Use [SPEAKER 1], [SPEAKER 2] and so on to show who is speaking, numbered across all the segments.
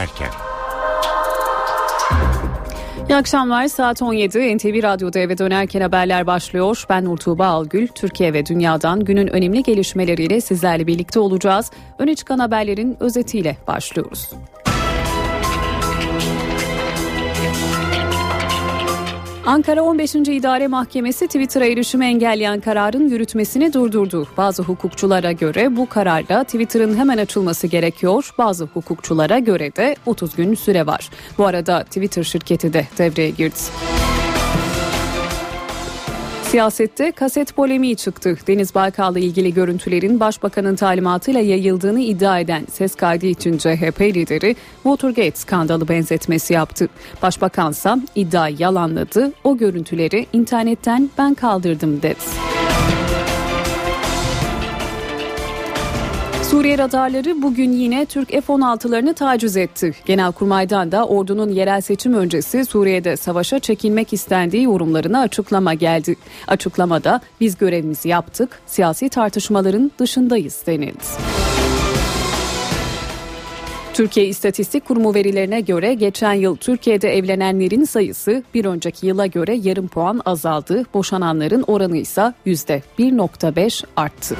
[SPEAKER 1] dönerken.
[SPEAKER 2] İyi akşamlar saat 17 NTV Radyo'da eve dönerken haberler başlıyor. Ben Nur Tuğba Algül. Türkiye ve dünyadan günün önemli gelişmeleriyle sizlerle birlikte olacağız. Öne çıkan haberlerin özetiyle başlıyoruz. Ankara 15. İdare Mahkemesi Twitter'a erişimi engelleyen kararın yürütmesini durdurdu. Bazı hukukçulara göre bu kararla Twitter'ın hemen açılması gerekiyor. Bazı hukukçulara göre de 30 gün süre var. Bu arada Twitter şirketi de devreye girdi. Siyasette kaset polemiği çıktı. Deniz Baykal'la ilgili görüntülerin başbakanın talimatıyla yayıldığını iddia eden ses kaydı için CHP lideri Watergate skandalı benzetmesi yaptı. Başbakansa iddiayı yalanladı. O görüntüleri internetten ben kaldırdım dedi. Suriye radarları bugün yine Türk F-16'larını taciz etti. Genelkurmay'dan da ordunun yerel seçim öncesi Suriye'de savaşa çekilmek istendiği yorumlarına açıklama geldi. Açıklamada biz görevimizi yaptık, siyasi tartışmaların dışındayız denildi. Türkiye İstatistik Kurumu verilerine göre geçen yıl Türkiye'de evlenenlerin sayısı bir önceki yıla göre yarım puan azaldı. Boşananların oranı ise %1.5 arttı.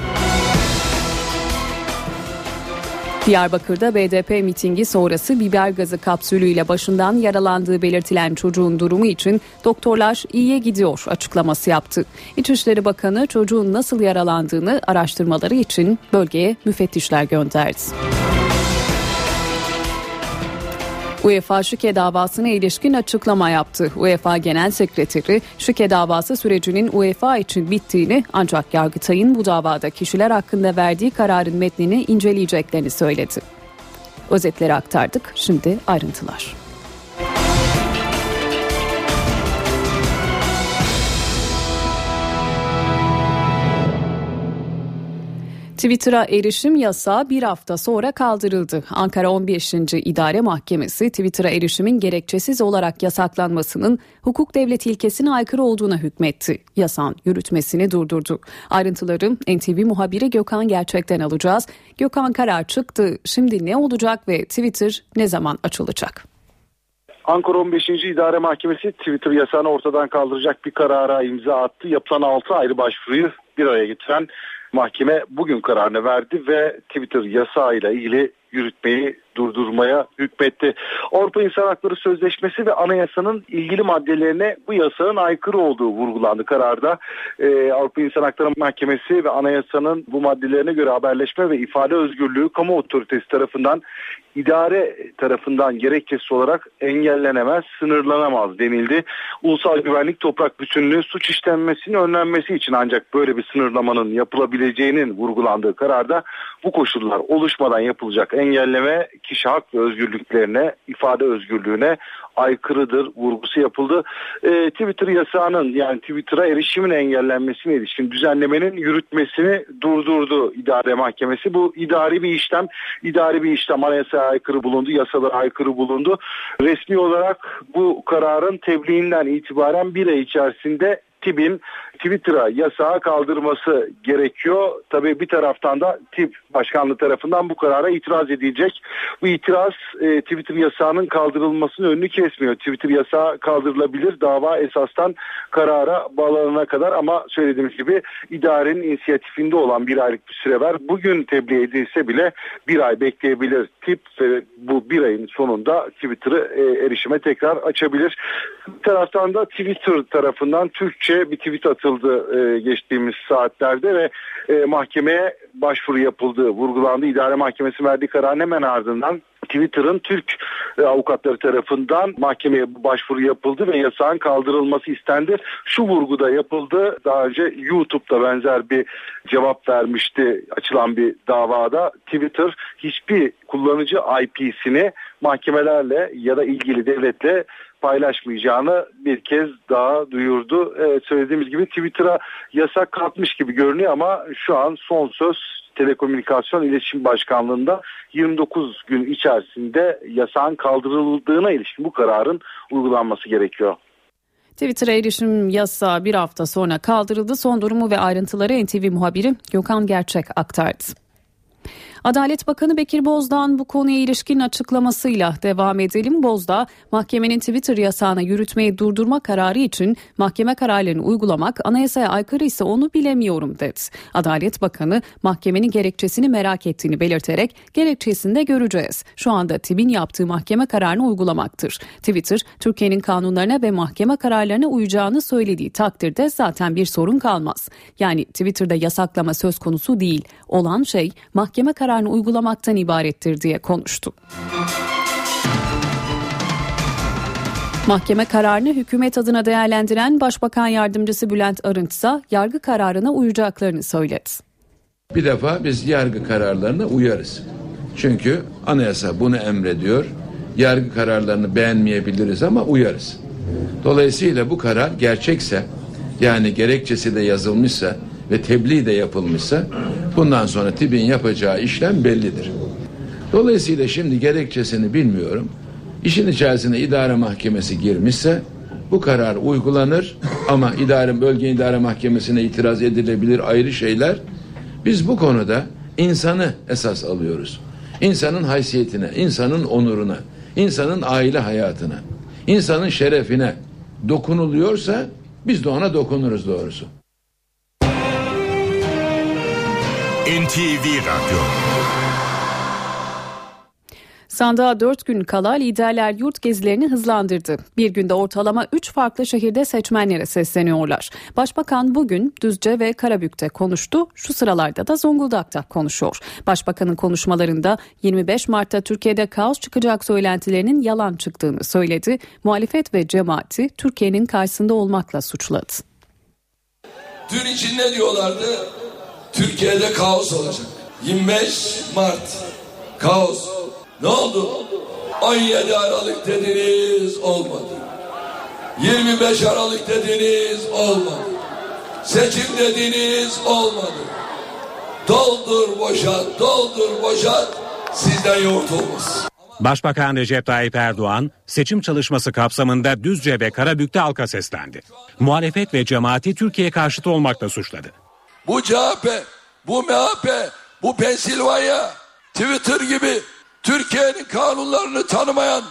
[SPEAKER 2] Diyarbakır'da BDP mitingi sonrası biber gazı kapsülüyle başından yaralandığı belirtilen çocuğun durumu için doktorlar iyiye gidiyor açıklaması yaptı. İçişleri Bakanı çocuğun nasıl yaralandığını araştırmaları için bölgeye müfettişler gönderdi. UEFA şike davasına ilişkin açıklama yaptı. UEFA Genel Sekreteri şike davası sürecinin UEFA için bittiğini ancak Yargıtay'ın bu davada kişiler hakkında verdiği kararın metnini inceleyeceklerini söyledi. Özetleri aktardık. Şimdi ayrıntılar. Twitter'a erişim yasağı bir hafta sonra kaldırıldı. Ankara 15. İdare Mahkemesi Twitter'a erişimin gerekçesiz olarak yasaklanmasının hukuk devleti ilkesine aykırı olduğuna hükmetti. Yasan yürütmesini durdurdu. Ayrıntıları NTV muhabiri Gökhan Gerçek'ten alacağız. Gökhan karar çıktı. Şimdi ne olacak ve Twitter ne zaman açılacak?
[SPEAKER 3] Ankara 15. İdare Mahkemesi Twitter yasağını ortadan kaldıracak bir karara imza attı. Yapılan 6 ayrı başvuruyu bir araya getiren Mahkeme bugün kararını verdi ve Twitter yasağıyla ilgili yürütmeyi durdurmaya hükmetti. Avrupa İnsan Hakları Sözleşmesi ve anayasanın ilgili maddelerine bu yasağın aykırı olduğu vurgulandı kararda. Ee, Avrupa İnsan Hakları Mahkemesi ve anayasanın bu maddelerine göre haberleşme ve ifade özgürlüğü kamu otoritesi tarafından idare tarafından gerekçesi olarak engellenemez, sınırlanamaz denildi. Ulusal güvenlik toprak bütünlüğü suç işlenmesinin önlenmesi için ancak böyle bir sınırlamanın yapılabileceğinin vurgulandığı kararda bu koşullar oluşmadan yapılacak engelleme kişi hak ve özgürlüklerine, ifade özgürlüğüne aykırıdır vurgusu yapıldı. E, Twitter yasağının yani Twitter'a erişimin engellenmesine ilişkin düzenlemenin yürütmesini durdurdu idare mahkemesi. Bu idari bir işlem, idari bir işlem anayasaya aykırı bulundu, yasalara aykırı bulundu. Resmi olarak bu kararın tebliğinden itibaren bir ay içerisinde TİB'in Twitter'a yasağı kaldırması gerekiyor. Tabii bir taraftan da TİB başkanlığı tarafından bu karara itiraz edilecek. Bu itiraz e, Twitter yasağının kaldırılmasının önünü kesmiyor. Twitter yasağı kaldırılabilir. Dava esastan karara bağlanana kadar ama söylediğimiz gibi idarenin inisiyatifinde olan bir aylık bir süre var. Bugün tebliğ edilse bile bir ay bekleyebilir tip ve bu bir ayın sonunda Twitter'ı e, erişime tekrar açabilir. Bir taraftan da Twitter tarafından Türkçe bir tweet atıldı e, geçtiğimiz saatlerde ve e, mahkemeye başvuru yapıldığı vurgulandı. İdare Mahkemesi verdiği kararın hemen ardından Twitter'ın Türk e, avukatları tarafından mahkemeye başvuru yapıldı ve yasağın kaldırılması istendi. Şu vurguda yapıldı. Daha önce YouTube'da benzer bir cevap vermişti açılan bir davada. Twitter hiçbir kullanıcı IP'sini mahkemelerle ya da ilgili devletle paylaşmayacağını bir kez daha duyurdu. Evet, söylediğimiz gibi Twitter'a yasak kalkmış gibi görünüyor ama şu an son söz Telekomünikasyon İletişim Başkanlığı'nda 29 gün içerisinde yasağın kaldırıldığına ilişkin bu kararın uygulanması gerekiyor.
[SPEAKER 2] Twitter'a erişim yasağı bir hafta sonra kaldırıldı. Son durumu ve ayrıntıları NTV muhabiri Gökhan Gerçek aktardı. Adalet Bakanı Bekir Bozdağ'ın bu konuya ilişkin açıklamasıyla devam edelim. Bozdağ, mahkemenin Twitter yasağına yürütmeyi durdurma kararı için mahkeme kararlarını uygulamak anayasaya aykırı ise onu bilemiyorum dedi. Adalet Bakanı mahkemenin gerekçesini merak ettiğini belirterek gerekçesini de göreceğiz. Şu anda TİB'in yaptığı mahkeme kararını uygulamaktır. Twitter, Türkiye'nin kanunlarına ve mahkeme kararlarına uyacağını söylediği takdirde zaten bir sorun kalmaz. Yani Twitter'da yasaklama söz konusu değil. Olan şey mahkeme kararını uygulamaktan ibarettir diye konuştu. Mahkeme kararını hükümet adına değerlendiren Başbakan Yardımcısı Bülent Arınç ise yargı kararına uyacaklarını söyledi.
[SPEAKER 1] Bir defa biz yargı kararlarına uyarız. Çünkü anayasa bunu emrediyor. Yargı kararlarını beğenmeyebiliriz ama uyarız. Dolayısıyla bu karar gerçekse yani gerekçesi de yazılmışsa ve tebliğ de yapılmışsa bundan sonra TİB'in yapacağı işlem bellidir. Dolayısıyla şimdi gerekçesini bilmiyorum. İşin içerisine idare mahkemesi girmişse bu karar uygulanır ama idare bölge idare mahkemesine itiraz edilebilir ayrı şeyler. Biz bu konuda insanı esas alıyoruz. İnsanın haysiyetine, insanın onuruna, insanın aile hayatına, insanın şerefine dokunuluyorsa biz de ona dokunuruz doğrusu.
[SPEAKER 2] NTV Radyo Sandığa 4 gün kala liderler yurt gezilerini hızlandırdı. Bir günde ortalama 3 farklı şehirde seçmenlere sesleniyorlar. Başbakan bugün Düzce ve Karabük'te konuştu. Şu sıralarda da Zonguldak'ta konuşuyor. Başbakanın konuşmalarında 25 Mart'ta Türkiye'de kaos çıkacak söylentilerinin yalan çıktığını söyledi. Muhalefet ve cemaati Türkiye'nin karşısında olmakla suçladı.
[SPEAKER 4] Dün için ne diyorlardı? Türkiye'de kaos olacak. 25 Mart kaos ne oldu? 17 Aralık dediniz olmadı. 25 Aralık dediniz olmadı. Seçim dediniz olmadı. Doldur boşalt, doldur boşalt sizden yoğurt olmaz.
[SPEAKER 5] Başbakan Recep Tayyip Erdoğan seçim çalışması kapsamında Düzce ve Karabük'te halka seslendi. Muhalefet ve cemaati Türkiye karşıtı olmakla suçladı.
[SPEAKER 4] Bu CHP, bu MHP, bu Pensilvanya, Twitter gibi Türkiye'nin kanunlarını tanımayan,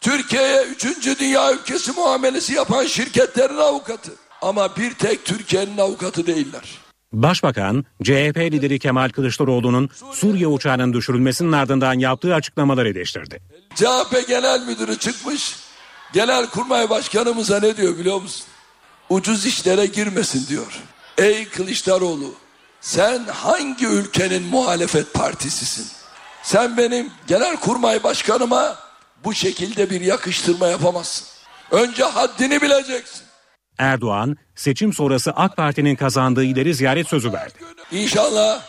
[SPEAKER 4] Türkiye'ye üçüncü dünya ülkesi muamelesi yapan şirketlerin avukatı. Ama bir tek Türkiye'nin avukatı değiller.
[SPEAKER 5] Başbakan, CHP lideri Kemal Kılıçdaroğlu'nun Suriye uçağının düşürülmesinin ardından yaptığı açıklamaları eleştirdi.
[SPEAKER 4] CHP Genel Müdürü çıkmış, Genel Kurmay Başkanımıza ne diyor biliyor musun? Ucuz işlere girmesin diyor. Ey Kılıçdaroğlu, sen hangi ülkenin muhalefet partisisin? Sen benim genel kurmay başkanıma bu şekilde bir yakıştırma yapamazsın. Önce haddini bileceksin.
[SPEAKER 5] Erdoğan seçim sonrası AK Parti'nin kazandığı ileri ziyaret sözü verdi.
[SPEAKER 4] İnşallah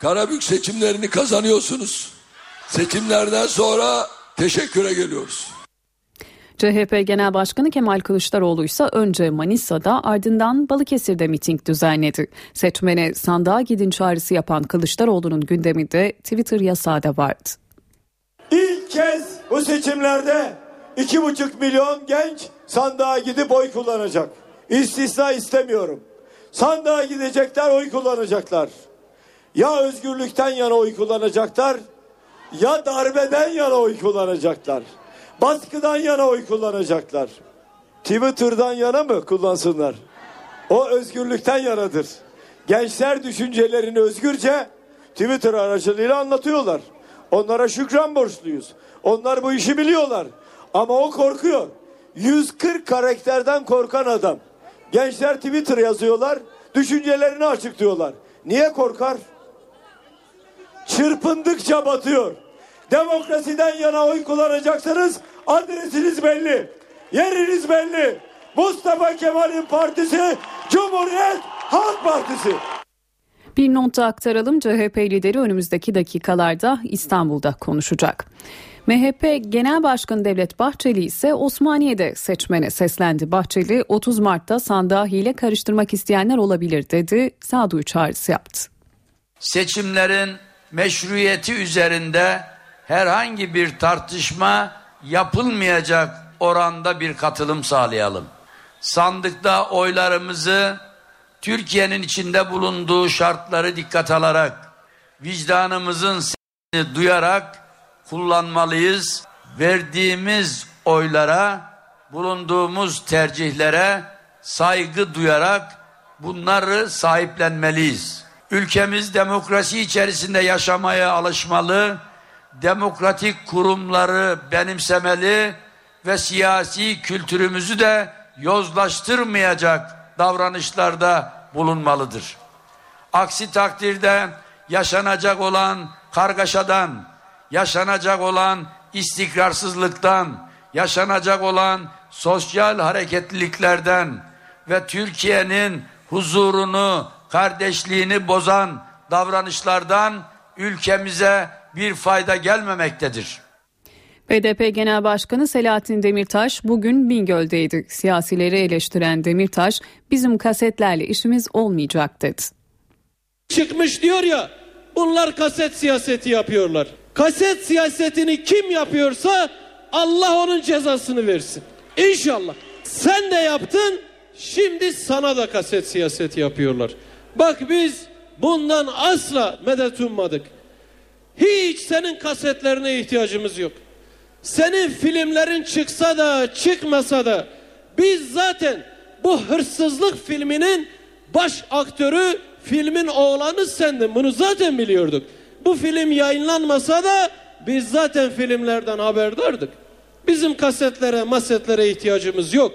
[SPEAKER 4] Karabük seçimlerini kazanıyorsunuz. Seçimlerden sonra teşekküre geliyoruz.
[SPEAKER 2] CHP Genel Başkanı Kemal Kılıçdaroğlu ise önce Manisa'da ardından Balıkesir'de miting düzenledi. Seçmene sandığa gidin çağrısı yapan Kılıçdaroğlu'nun gündeminde Twitter yasağı da vardı.
[SPEAKER 6] İlk kez bu seçimlerde iki buçuk milyon genç sandığa gidip oy kullanacak. İstisna istemiyorum. Sandığa gidecekler oy kullanacaklar. Ya özgürlükten yana oy kullanacaklar ya darbeden yana oy kullanacaklar baskıdan yana oy kullanacaklar. Twitter'dan yana mı kullansınlar? O özgürlükten yanadır. Gençler düşüncelerini özgürce Twitter aracılığıyla anlatıyorlar. Onlara şükran borçluyuz. Onlar bu işi biliyorlar. Ama o korkuyor. 140 karakterden korkan adam. Gençler Twitter yazıyorlar, düşüncelerini açıklıyorlar. Niye korkar? Çırpındıkça batıyor. Demokrasiden yana oy kullanacaksınız. Adresiniz belli. Yeriniz belli. Mustafa Kemal'in partisi Cumhuriyet Halk Partisi.
[SPEAKER 2] Bir nota aktaralım. CHP lideri önümüzdeki dakikalarda İstanbul'da konuşacak. MHP Genel Başkanı Devlet Bahçeli ise Osmaniye'de seçmene seslendi. Bahçeli 30 Mart'ta sandığa hile karıştırmak isteyenler olabilir dedi. Sağduyu çağrısı yaptı.
[SPEAKER 7] Seçimlerin meşruiyeti üzerinde herhangi bir tartışma yapılmayacak oranda bir katılım sağlayalım. Sandıkta oylarımızı Türkiye'nin içinde bulunduğu şartları dikkat alarak vicdanımızın duyarak kullanmalıyız. Verdiğimiz oylara, bulunduğumuz tercihlere saygı duyarak bunları sahiplenmeliyiz. Ülkemiz demokrasi içerisinde yaşamaya alışmalı, demokratik kurumları benimsemeli ve siyasi kültürümüzü de yozlaştırmayacak davranışlarda bulunmalıdır. Aksi takdirde yaşanacak olan kargaşadan, yaşanacak olan istikrarsızlıktan, yaşanacak olan sosyal hareketliliklerden ve Türkiye'nin huzurunu, kardeşliğini bozan davranışlardan ülkemize bir fayda gelmemektedir.
[SPEAKER 2] BDP Genel Başkanı Selahattin Demirtaş bugün Bingöl'deydi. Siyasileri eleştiren Demirtaş, bizim kasetlerle işimiz olmayacak dedi.
[SPEAKER 8] Çıkmış diyor ya, bunlar kaset siyaseti yapıyorlar. Kaset siyasetini kim yapıyorsa Allah onun cezasını versin. İnşallah. Sen de yaptın, şimdi sana da kaset siyaseti yapıyorlar. Bak biz bundan asla medet ummadık. Hiç senin kasetlerine ihtiyacımız yok. Senin filmlerin çıksa da çıkmasa da biz zaten bu hırsızlık filminin baş aktörü filmin oğlanı sendin. Bunu zaten biliyorduk. Bu film yayınlanmasa da biz zaten filmlerden haberdardık. Bizim kasetlere, masetlere ihtiyacımız yok.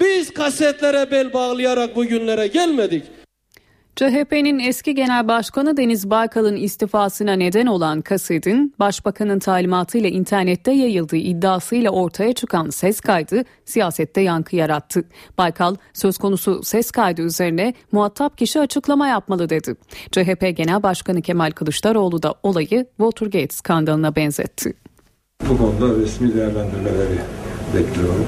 [SPEAKER 8] Biz kasetlere bel bağlayarak bugünlere gelmedik.
[SPEAKER 2] CHP'nin eski genel başkanı Deniz Baykal'ın istifasına neden olan kasetin başbakanın talimatıyla internette yayıldığı iddiasıyla ortaya çıkan ses kaydı siyasette yankı yarattı. Baykal söz konusu ses kaydı üzerine muhatap kişi açıklama yapmalı dedi. CHP Genel Başkanı Kemal Kılıçdaroğlu da olayı Watergate skandalına benzetti.
[SPEAKER 9] Bu konuda resmi değerlendirmeleri bekliyorum.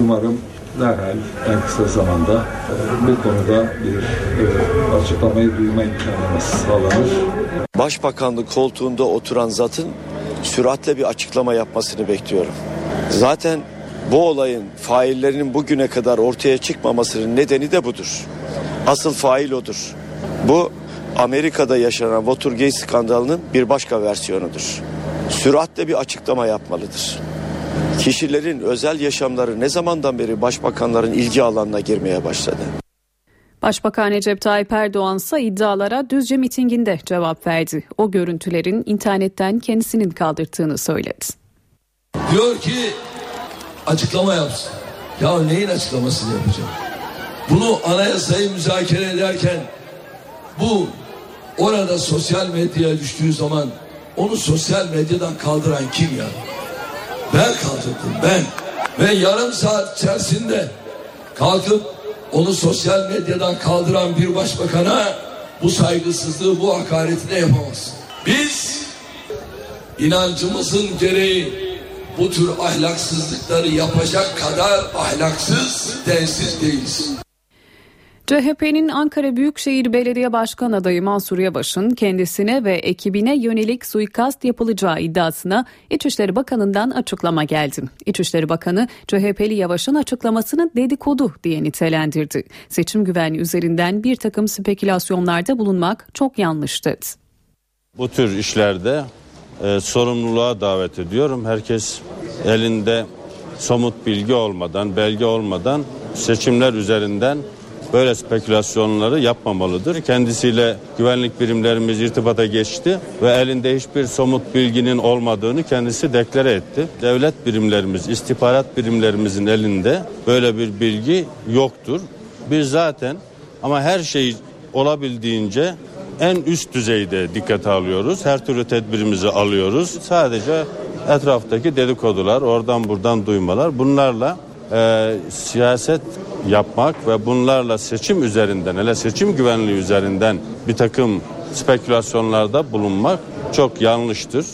[SPEAKER 9] Umarım derhal en kısa zamanda e, bu konuda bir e, açıklamayı duyma imkanımız sağlanır.
[SPEAKER 10] Başbakanlık koltuğunda oturan zatın süratle bir açıklama yapmasını bekliyorum. Zaten bu olayın faillerinin bugüne kadar ortaya çıkmamasının nedeni de budur. Asıl fail odur. Bu Amerika'da yaşanan Watergate skandalının bir başka versiyonudur. Süratle bir açıklama yapmalıdır. Kişilerin özel yaşamları ne zamandan beri başbakanların ilgi alanına girmeye başladı?
[SPEAKER 2] Başbakan Recep Tayyip Erdoğan ise iddialara Düzce mitinginde cevap verdi. O görüntülerin internetten kendisinin kaldırttığını söyledi.
[SPEAKER 4] Diyor ki açıklama yapsın. Ya neyin açıklamasını yapacağım? Bunu anayasayı müzakere ederken bu orada sosyal medyaya düştüğü zaman onu sosyal medyadan kaldıran kim ya? Ben kaldırdım ben. Ve yarım saat içerisinde kalkıp onu sosyal medyadan kaldıran bir başbakana bu saygısızlığı, bu hakareti de yapamaz. Biz inancımızın gereği bu tür ahlaksızlıkları yapacak kadar ahlaksız, densiz değiliz.
[SPEAKER 2] CHP'nin Ankara Büyükşehir Belediye Başkan adayı Mansur Yavaş'ın kendisine ve ekibine yönelik suikast yapılacağı iddiasına İçişleri Bakanı'ndan açıklama geldi. İçişleri Bakanı CHP'li Yavaş'ın açıklamasını dedikodu diye nitelendirdi. Seçim güvenliği üzerinden bir takım spekülasyonlarda bulunmak çok yanlış dedi.
[SPEAKER 11] Bu tür işlerde e, sorumluluğa davet ediyorum. Herkes elinde somut bilgi olmadan, belge olmadan seçimler üzerinden böyle spekülasyonları yapmamalıdır. Kendisiyle güvenlik birimlerimiz irtibata geçti ve elinde hiçbir somut bilginin olmadığını kendisi deklare etti. Devlet birimlerimiz, istihbarat birimlerimizin elinde böyle bir bilgi yoktur. Biz zaten ama her şeyi olabildiğince en üst düzeyde dikkate alıyoruz. Her türlü tedbirimizi alıyoruz. Sadece etraftaki dedikodular, oradan buradan duymalar bunlarla e, siyaset yapmak ve bunlarla seçim üzerinden hele seçim güvenliği üzerinden bir takım spekülasyonlarda bulunmak çok yanlıştır.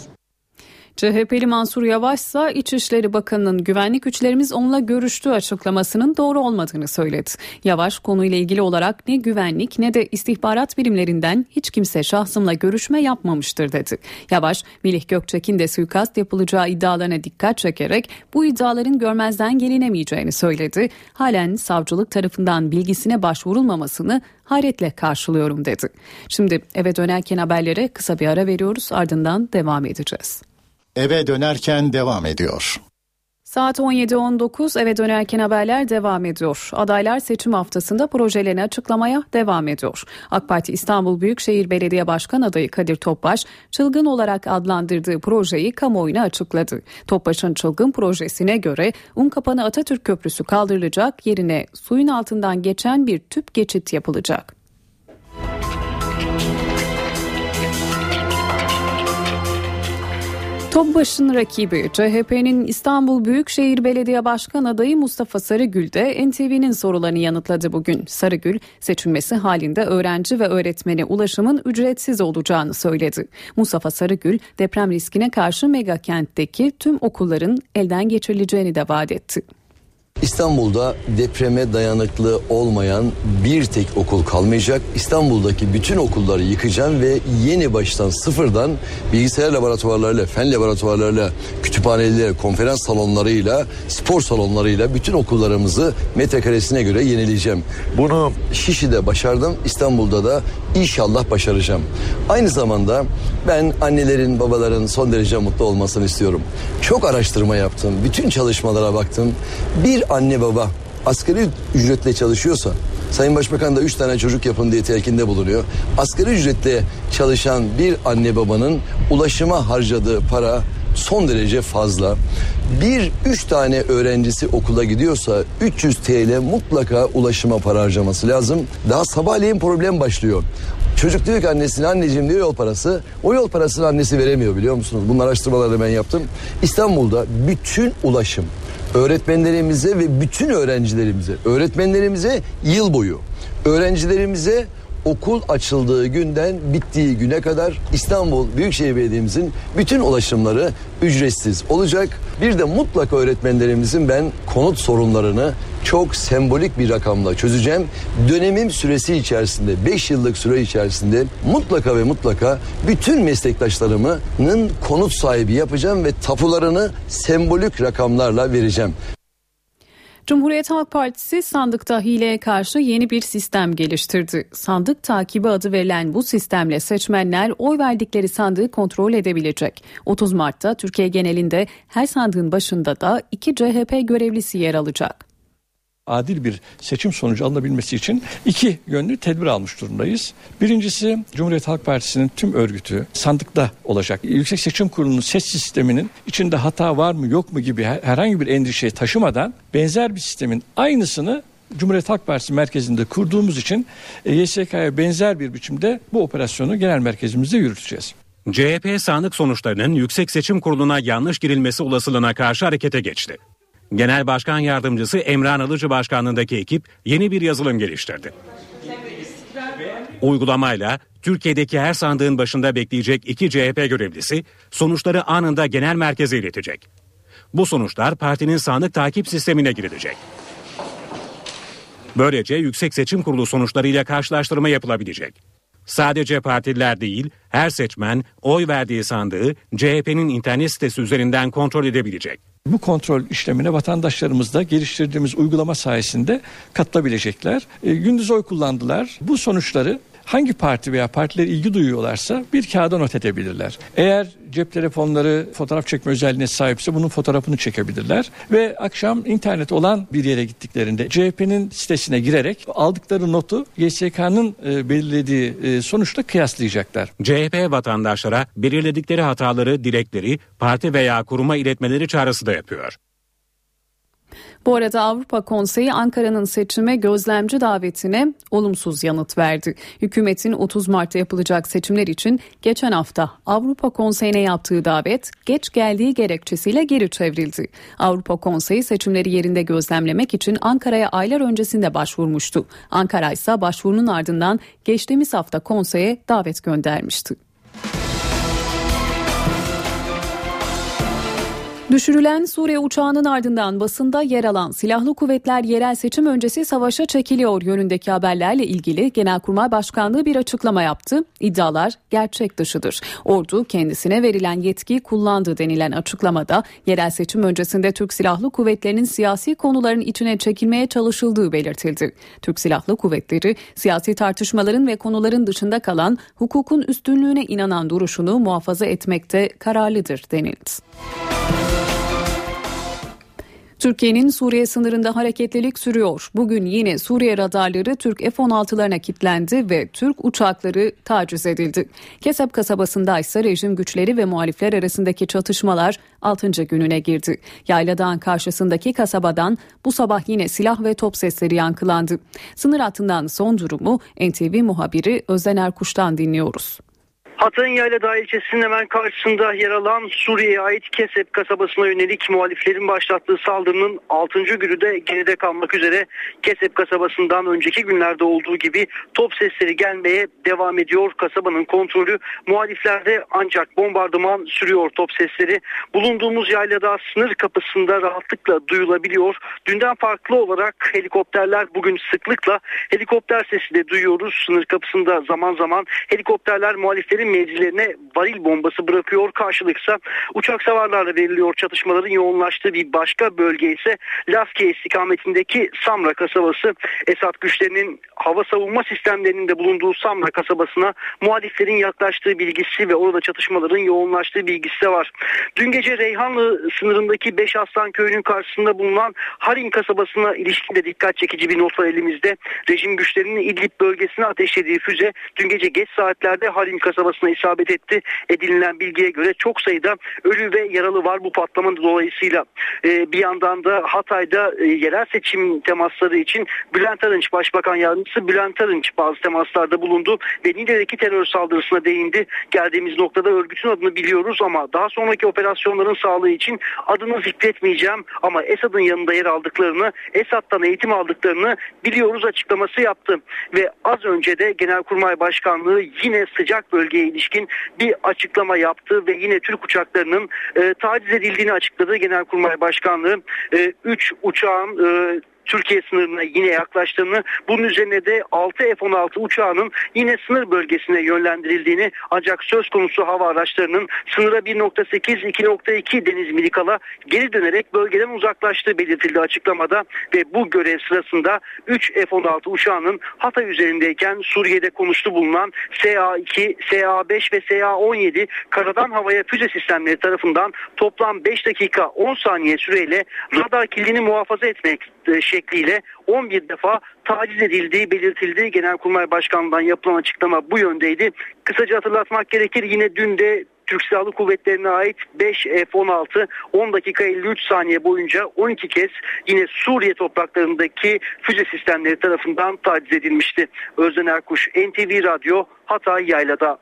[SPEAKER 2] CHP'li Mansur Yavaş ise İçişleri Bakanı'nın güvenlik güçlerimiz onunla görüştüğü açıklamasının doğru olmadığını söyledi. Yavaş konuyla ilgili olarak ne güvenlik ne de istihbarat birimlerinden hiç kimse şahsımla görüşme yapmamıştır dedi. Yavaş, Melih Gökçek'in de suikast yapılacağı iddialarına dikkat çekerek bu iddiaların görmezden gelinemeyeceğini söyledi. Halen savcılık tarafından bilgisine başvurulmamasını hayretle karşılıyorum dedi. Şimdi eve dönerken haberlere kısa bir ara veriyoruz ardından devam edeceğiz.
[SPEAKER 12] Eve dönerken devam ediyor.
[SPEAKER 2] Saat 17.19 eve dönerken haberler devam ediyor. Adaylar seçim haftasında projelerini açıklamaya devam ediyor. AK Parti İstanbul Büyükşehir Belediye Başkan adayı Kadir Topbaş, çılgın olarak adlandırdığı projeyi kamuoyuna açıkladı. Topbaş'ın çılgın projesine göre Unkapanı Atatürk Köprüsü kaldırılacak, yerine suyun altından geçen bir tüp geçit yapılacak. Topbaş'ın rakibi CHP'nin İstanbul Büyükşehir Belediye Başkan adayı Mustafa Sarıgül de NTV'nin sorularını yanıtladı bugün. Sarıgül seçilmesi halinde öğrenci ve öğretmene ulaşımın ücretsiz olacağını söyledi. Mustafa Sarıgül deprem riskine karşı mega kentteki tüm okulların elden geçirileceğini de vaat etti.
[SPEAKER 13] İstanbul'da depreme dayanıklı olmayan bir tek okul kalmayacak. İstanbul'daki bütün okulları yıkacağım ve yeni baştan sıfırdan bilgisayar laboratuvarlarıyla, fen laboratuvarlarıyla, kütüphaneleriyle, konferans salonlarıyla, spor salonlarıyla bütün okullarımızı metrekaresine göre yenileyeceğim. Bunu Şişli'de başardım, İstanbul'da da inşallah başaracağım. Aynı zamanda ben annelerin, babaların son derece mutlu olmasını istiyorum. Çok araştırma yaptım, bütün çalışmalara baktım. Bir anne baba asgari ücretle çalışıyorsa Sayın Başbakan da 3 tane çocuk yapın diye telkinde bulunuyor. Asgari ücretle çalışan bir anne babanın ulaşıma harcadığı para son derece fazla. Bir üç tane öğrencisi okula gidiyorsa 300 TL mutlaka ulaşıma para harcaması lazım. Daha sabahleyin problem başlıyor. Çocuk diyor ki annesine anneciğim diyor yol parası. O yol parasını annesi veremiyor biliyor musunuz? Bunlar araştırmaları ben yaptım. İstanbul'da bütün ulaşım öğretmenlerimize ve bütün öğrencilerimize, öğretmenlerimize yıl boyu, öğrencilerimize okul açıldığı günden bittiği güne kadar İstanbul Büyükşehir Belediye'mizin bütün ulaşımları ücretsiz olacak. Bir de mutlaka öğretmenlerimizin ben konut sorunlarını çok sembolik bir rakamla çözeceğim. Dönemim süresi içerisinde 5 yıllık süre içerisinde mutlaka ve mutlaka bütün meslektaşlarımın konut sahibi yapacağım ve tapularını sembolik rakamlarla vereceğim.
[SPEAKER 2] Cumhuriyet Halk Partisi sandıkta hileye karşı yeni bir sistem geliştirdi. Sandık takibi adı verilen bu sistemle seçmenler oy verdikleri sandığı kontrol edebilecek. 30 Mart'ta Türkiye genelinde her sandığın başında da iki CHP görevlisi yer alacak
[SPEAKER 14] adil bir seçim sonucu alınabilmesi için iki yönlü tedbir almış durumdayız. Birincisi Cumhuriyet Halk Partisi'nin tüm örgütü sandıkta olacak. Yüksek Seçim Kurulu'nun ses sisteminin içinde hata var mı yok mu gibi herhangi bir endişe taşımadan benzer bir sistemin aynısını Cumhuriyet Halk Partisi merkezinde kurduğumuz için e, YSK'ya benzer bir biçimde bu operasyonu genel merkezimizde yürüteceğiz.
[SPEAKER 5] CHP sandık sonuçlarının Yüksek Seçim Kurulu'na yanlış girilmesi olasılığına karşı harekete geçti. Genel Başkan Yardımcısı Emran Alıcı Başkanlığındaki ekip yeni bir yazılım geliştirdi. Uygulamayla Türkiye'deki her sandığın başında bekleyecek iki CHP görevlisi sonuçları anında genel merkeze iletecek. Bu sonuçlar partinin sandık takip sistemine girilecek. Böylece Yüksek Seçim Kurulu sonuçlarıyla karşılaştırma yapılabilecek. Sadece partililer değil, her seçmen oy verdiği sandığı CHP'nin internet sitesi üzerinden kontrol edebilecek.
[SPEAKER 14] Bu kontrol işlemine vatandaşlarımız da geliştirdiğimiz uygulama sayesinde katılabilecekler. E, gündüz oy kullandılar. Bu sonuçları hangi parti veya partiler ilgi duyuyorlarsa bir kağıda not edebilirler. Eğer cep telefonları fotoğraf çekme özelliğine sahipse bunun fotoğrafını çekebilirler ve akşam internet olan bir yere gittiklerinde CHP'nin sitesine girerek aldıkları notu GSK'nın e, belirlediği e, sonuçla kıyaslayacaklar.
[SPEAKER 5] CHP vatandaşlara belirledikleri hataları, dilekleri parti veya kuruma iletmeleri çağrısı da yapıyor.
[SPEAKER 2] Bu arada Avrupa Konseyi Ankara'nın seçime gözlemci davetine olumsuz yanıt verdi. Hükümetin 30 Mart'ta yapılacak seçimler için geçen hafta Avrupa Konseyi'ne yaptığı davet geç geldiği gerekçesiyle geri çevrildi. Avrupa Konseyi seçimleri yerinde gözlemlemek için Ankara'ya aylar öncesinde başvurmuştu. Ankara ise başvurunun ardından geçtiğimiz hafta konseye davet göndermişti. Düşürülen Suriye uçağının ardından basında yer alan silahlı kuvvetler yerel seçim öncesi savaşa çekiliyor yönündeki haberlerle ilgili Genelkurmay Başkanlığı bir açıklama yaptı. İddialar gerçek dışıdır. Ordu kendisine verilen yetkiyi kullandı denilen açıklamada yerel seçim öncesinde Türk Silahlı Kuvvetleri'nin siyasi konuların içine çekilmeye çalışıldığı belirtildi. Türk Silahlı Kuvvetleri siyasi tartışmaların ve konuların dışında kalan hukukun üstünlüğüne inanan duruşunu muhafaza etmekte kararlıdır denildi. Türkiye'nin Suriye sınırında hareketlilik sürüyor. Bugün yine Suriye radarları Türk F-16'larına kilitlendi ve Türk uçakları taciz edildi. Kesep kasabasında ise rejim güçleri ve muhalifler arasındaki çatışmalar 6. gününe girdi. Yayladağ'ın karşısındaki kasabadan bu sabah yine silah ve top sesleri yankılandı. Sınır hattından son durumu NTV muhabiri Özden Erkuş'tan dinliyoruz.
[SPEAKER 15] Hatay'ın Yayladağ ilçesinin hemen karşısında yer alan Suriye'ye ait Kesep kasabasına yönelik muhaliflerin başlattığı saldırının 6. günü de geride kalmak üzere Kesep kasabasından önceki günlerde olduğu gibi top sesleri gelmeye devam ediyor. Kasabanın kontrolü muhaliflerde ancak bombardıman sürüyor top sesleri. Bulunduğumuz Yayladağ sınır kapısında rahatlıkla duyulabiliyor. Dünden farklı olarak helikopterler bugün sıklıkla helikopter sesi de duyuyoruz. Sınır kapısında zaman zaman helikopterler muhaliflerin mevzilerine varil bombası bırakıyor. Karşılıksa uçak savarlarla veriliyor çatışmaların yoğunlaştığı bir başka bölge ise Laskiye istikametindeki Samra kasabası. Esad güçlerinin hava savunma sistemlerinin de bulunduğu Samra kasabasına muhaliflerin yaklaştığı bilgisi ve orada çatışmaların yoğunlaştığı bilgisi de var. Dün gece Reyhanlı sınırındaki Beş Aslan köyünün karşısında bulunan Harin kasabasına ilişkin de dikkat çekici bir not var elimizde. Rejim güçlerinin İdlib bölgesine ateşlediği füze dün gece geç saatlerde Harin kasabasına isabet etti. Edinilen bilgiye göre çok sayıda ölü ve yaralı var bu patlamanın dolayısıyla. Ee, bir yandan da Hatay'da e, yerel seçim temasları için Bülent Arınç Başbakan Yardımcısı Bülent Arınç bazı temaslarda bulundu ve Niğde'deki terör saldırısına değindi. Geldiğimiz noktada örgütün adını biliyoruz ama daha sonraki operasyonların sağlığı için adını zikretmeyeceğim ama Esad'ın yanında yer aldıklarını, Esad'dan eğitim aldıklarını biliyoruz açıklaması yaptı. Ve az önce de Genelkurmay Başkanlığı yine sıcak bölgeye ilişkin bir açıklama yaptı ve yine Türk uçaklarının e, taciz edildiğini açıkladı Genelkurmay Başkanlığı. 3 e, uçağın e, Türkiye sınırına yine yaklaştığını, bunun üzerine de 6 F-16 uçağının yine sınır bölgesine yönlendirildiğini ancak söz konusu hava araçlarının sınıra 1.8-2.2 deniz milikala geri dönerek bölgeden uzaklaştığı belirtildi açıklamada ve bu görev sırasında 3 F-16 uçağının Hatay üzerindeyken Suriye'de konuştu bulunan SA-2, SA-5 ve SA-17 karadan havaya füze sistemleri tarafından toplam 5 dakika 10 saniye süreyle radar kilidini muhafaza etmek şekliyle 11 defa taciz edildiği belirtildi. Genelkurmay Başkanlığı'ndan yapılan açıklama bu yöndeydi. Kısaca hatırlatmak gerekir yine dün de Türk Silahlı Kuvvetleri'ne ait 5 F-16 10 dakika 53 saniye boyunca 12 kez yine Suriye topraklarındaki füze sistemleri tarafından taciz edilmişti. Özden Erkuş, NTV Radyo, Hatay Yayla'da.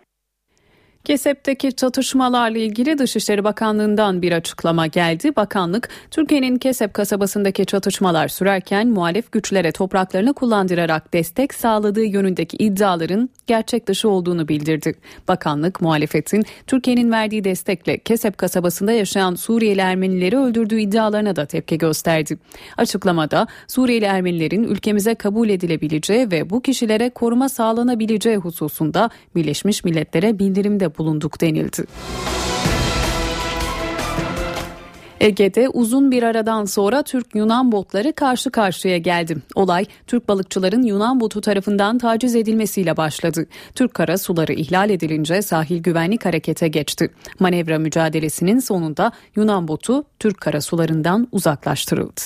[SPEAKER 2] Kesep'teki çatışmalarla ilgili Dışişleri Bakanlığı'ndan bir açıklama geldi. Bakanlık, Türkiye'nin Kesep kasabasındaki çatışmalar sürerken muhalif güçlere topraklarını kullandırarak destek sağladığı yönündeki iddiaların gerçek dışı olduğunu bildirdi. Bakanlık, muhalefetin Türkiye'nin verdiği destekle Kesep kasabasında yaşayan Suriyeli Ermenileri öldürdüğü iddialarına da tepki gösterdi. Açıklamada Suriyeli Ermenilerin ülkemize kabul edilebileceği ve bu kişilere koruma sağlanabileceği hususunda Birleşmiş Milletler'e bildirimde bulunduk denildi. Ege'de uzun bir aradan sonra Türk-Yunan botları karşı karşıya geldi. Olay Türk balıkçıların Yunan botu tarafından taciz edilmesiyle başladı. Türk kara suları ihlal edilince sahil güvenlik harekete geçti. Manevra mücadelesinin sonunda Yunan botu Türk kara sularından uzaklaştırıldı.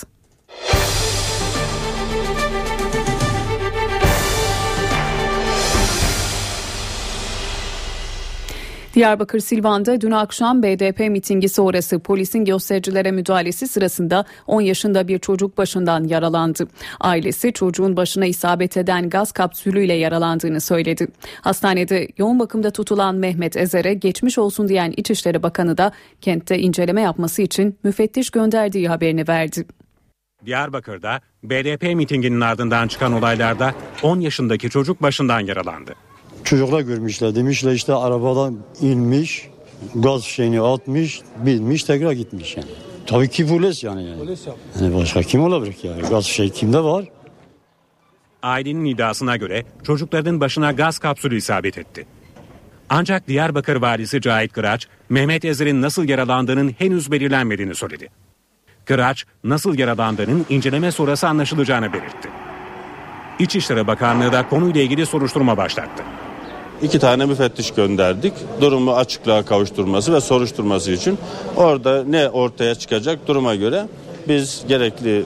[SPEAKER 2] Diyarbakır Silvan'da dün akşam BDP mitingi sonrası polisin göstericilere müdahalesi sırasında 10 yaşında bir çocuk başından yaralandı. Ailesi çocuğun başına isabet eden gaz kapsülüyle yaralandığını söyledi. Hastanede yoğun bakımda tutulan Mehmet Ezer'e geçmiş olsun diyen İçişleri Bakanı da kentte inceleme yapması için müfettiş gönderdiği haberini verdi.
[SPEAKER 5] Diyarbakır'da BDP mitinginin ardından çıkan olaylarda 10 yaşındaki çocuk başından yaralandı.
[SPEAKER 16] Çocuklar görmüşler demişler işte arabadan inmiş gaz şeyini atmış binmiş tekrar gitmiş yani. Tabii ki polis yani. yani. Yani başka kim olabilir ki yani? Gaz şey kimde var?
[SPEAKER 5] Ailenin iddiasına göre çocukların başına gaz kapsülü isabet etti. Ancak Diyarbakır valisi Cahit Kıraç, Mehmet Ezer'in nasıl yaralandığının henüz belirlenmediğini söyledi. Kıraç, nasıl yaralandığının inceleme sonrası anlaşılacağını belirtti. İçişleri Bakanlığı da konuyla ilgili soruşturma başlattı.
[SPEAKER 11] İki tane müfettiş gönderdik. Durumu açıklığa kavuşturması ve soruşturması için. Orada ne ortaya çıkacak duruma göre biz gerekli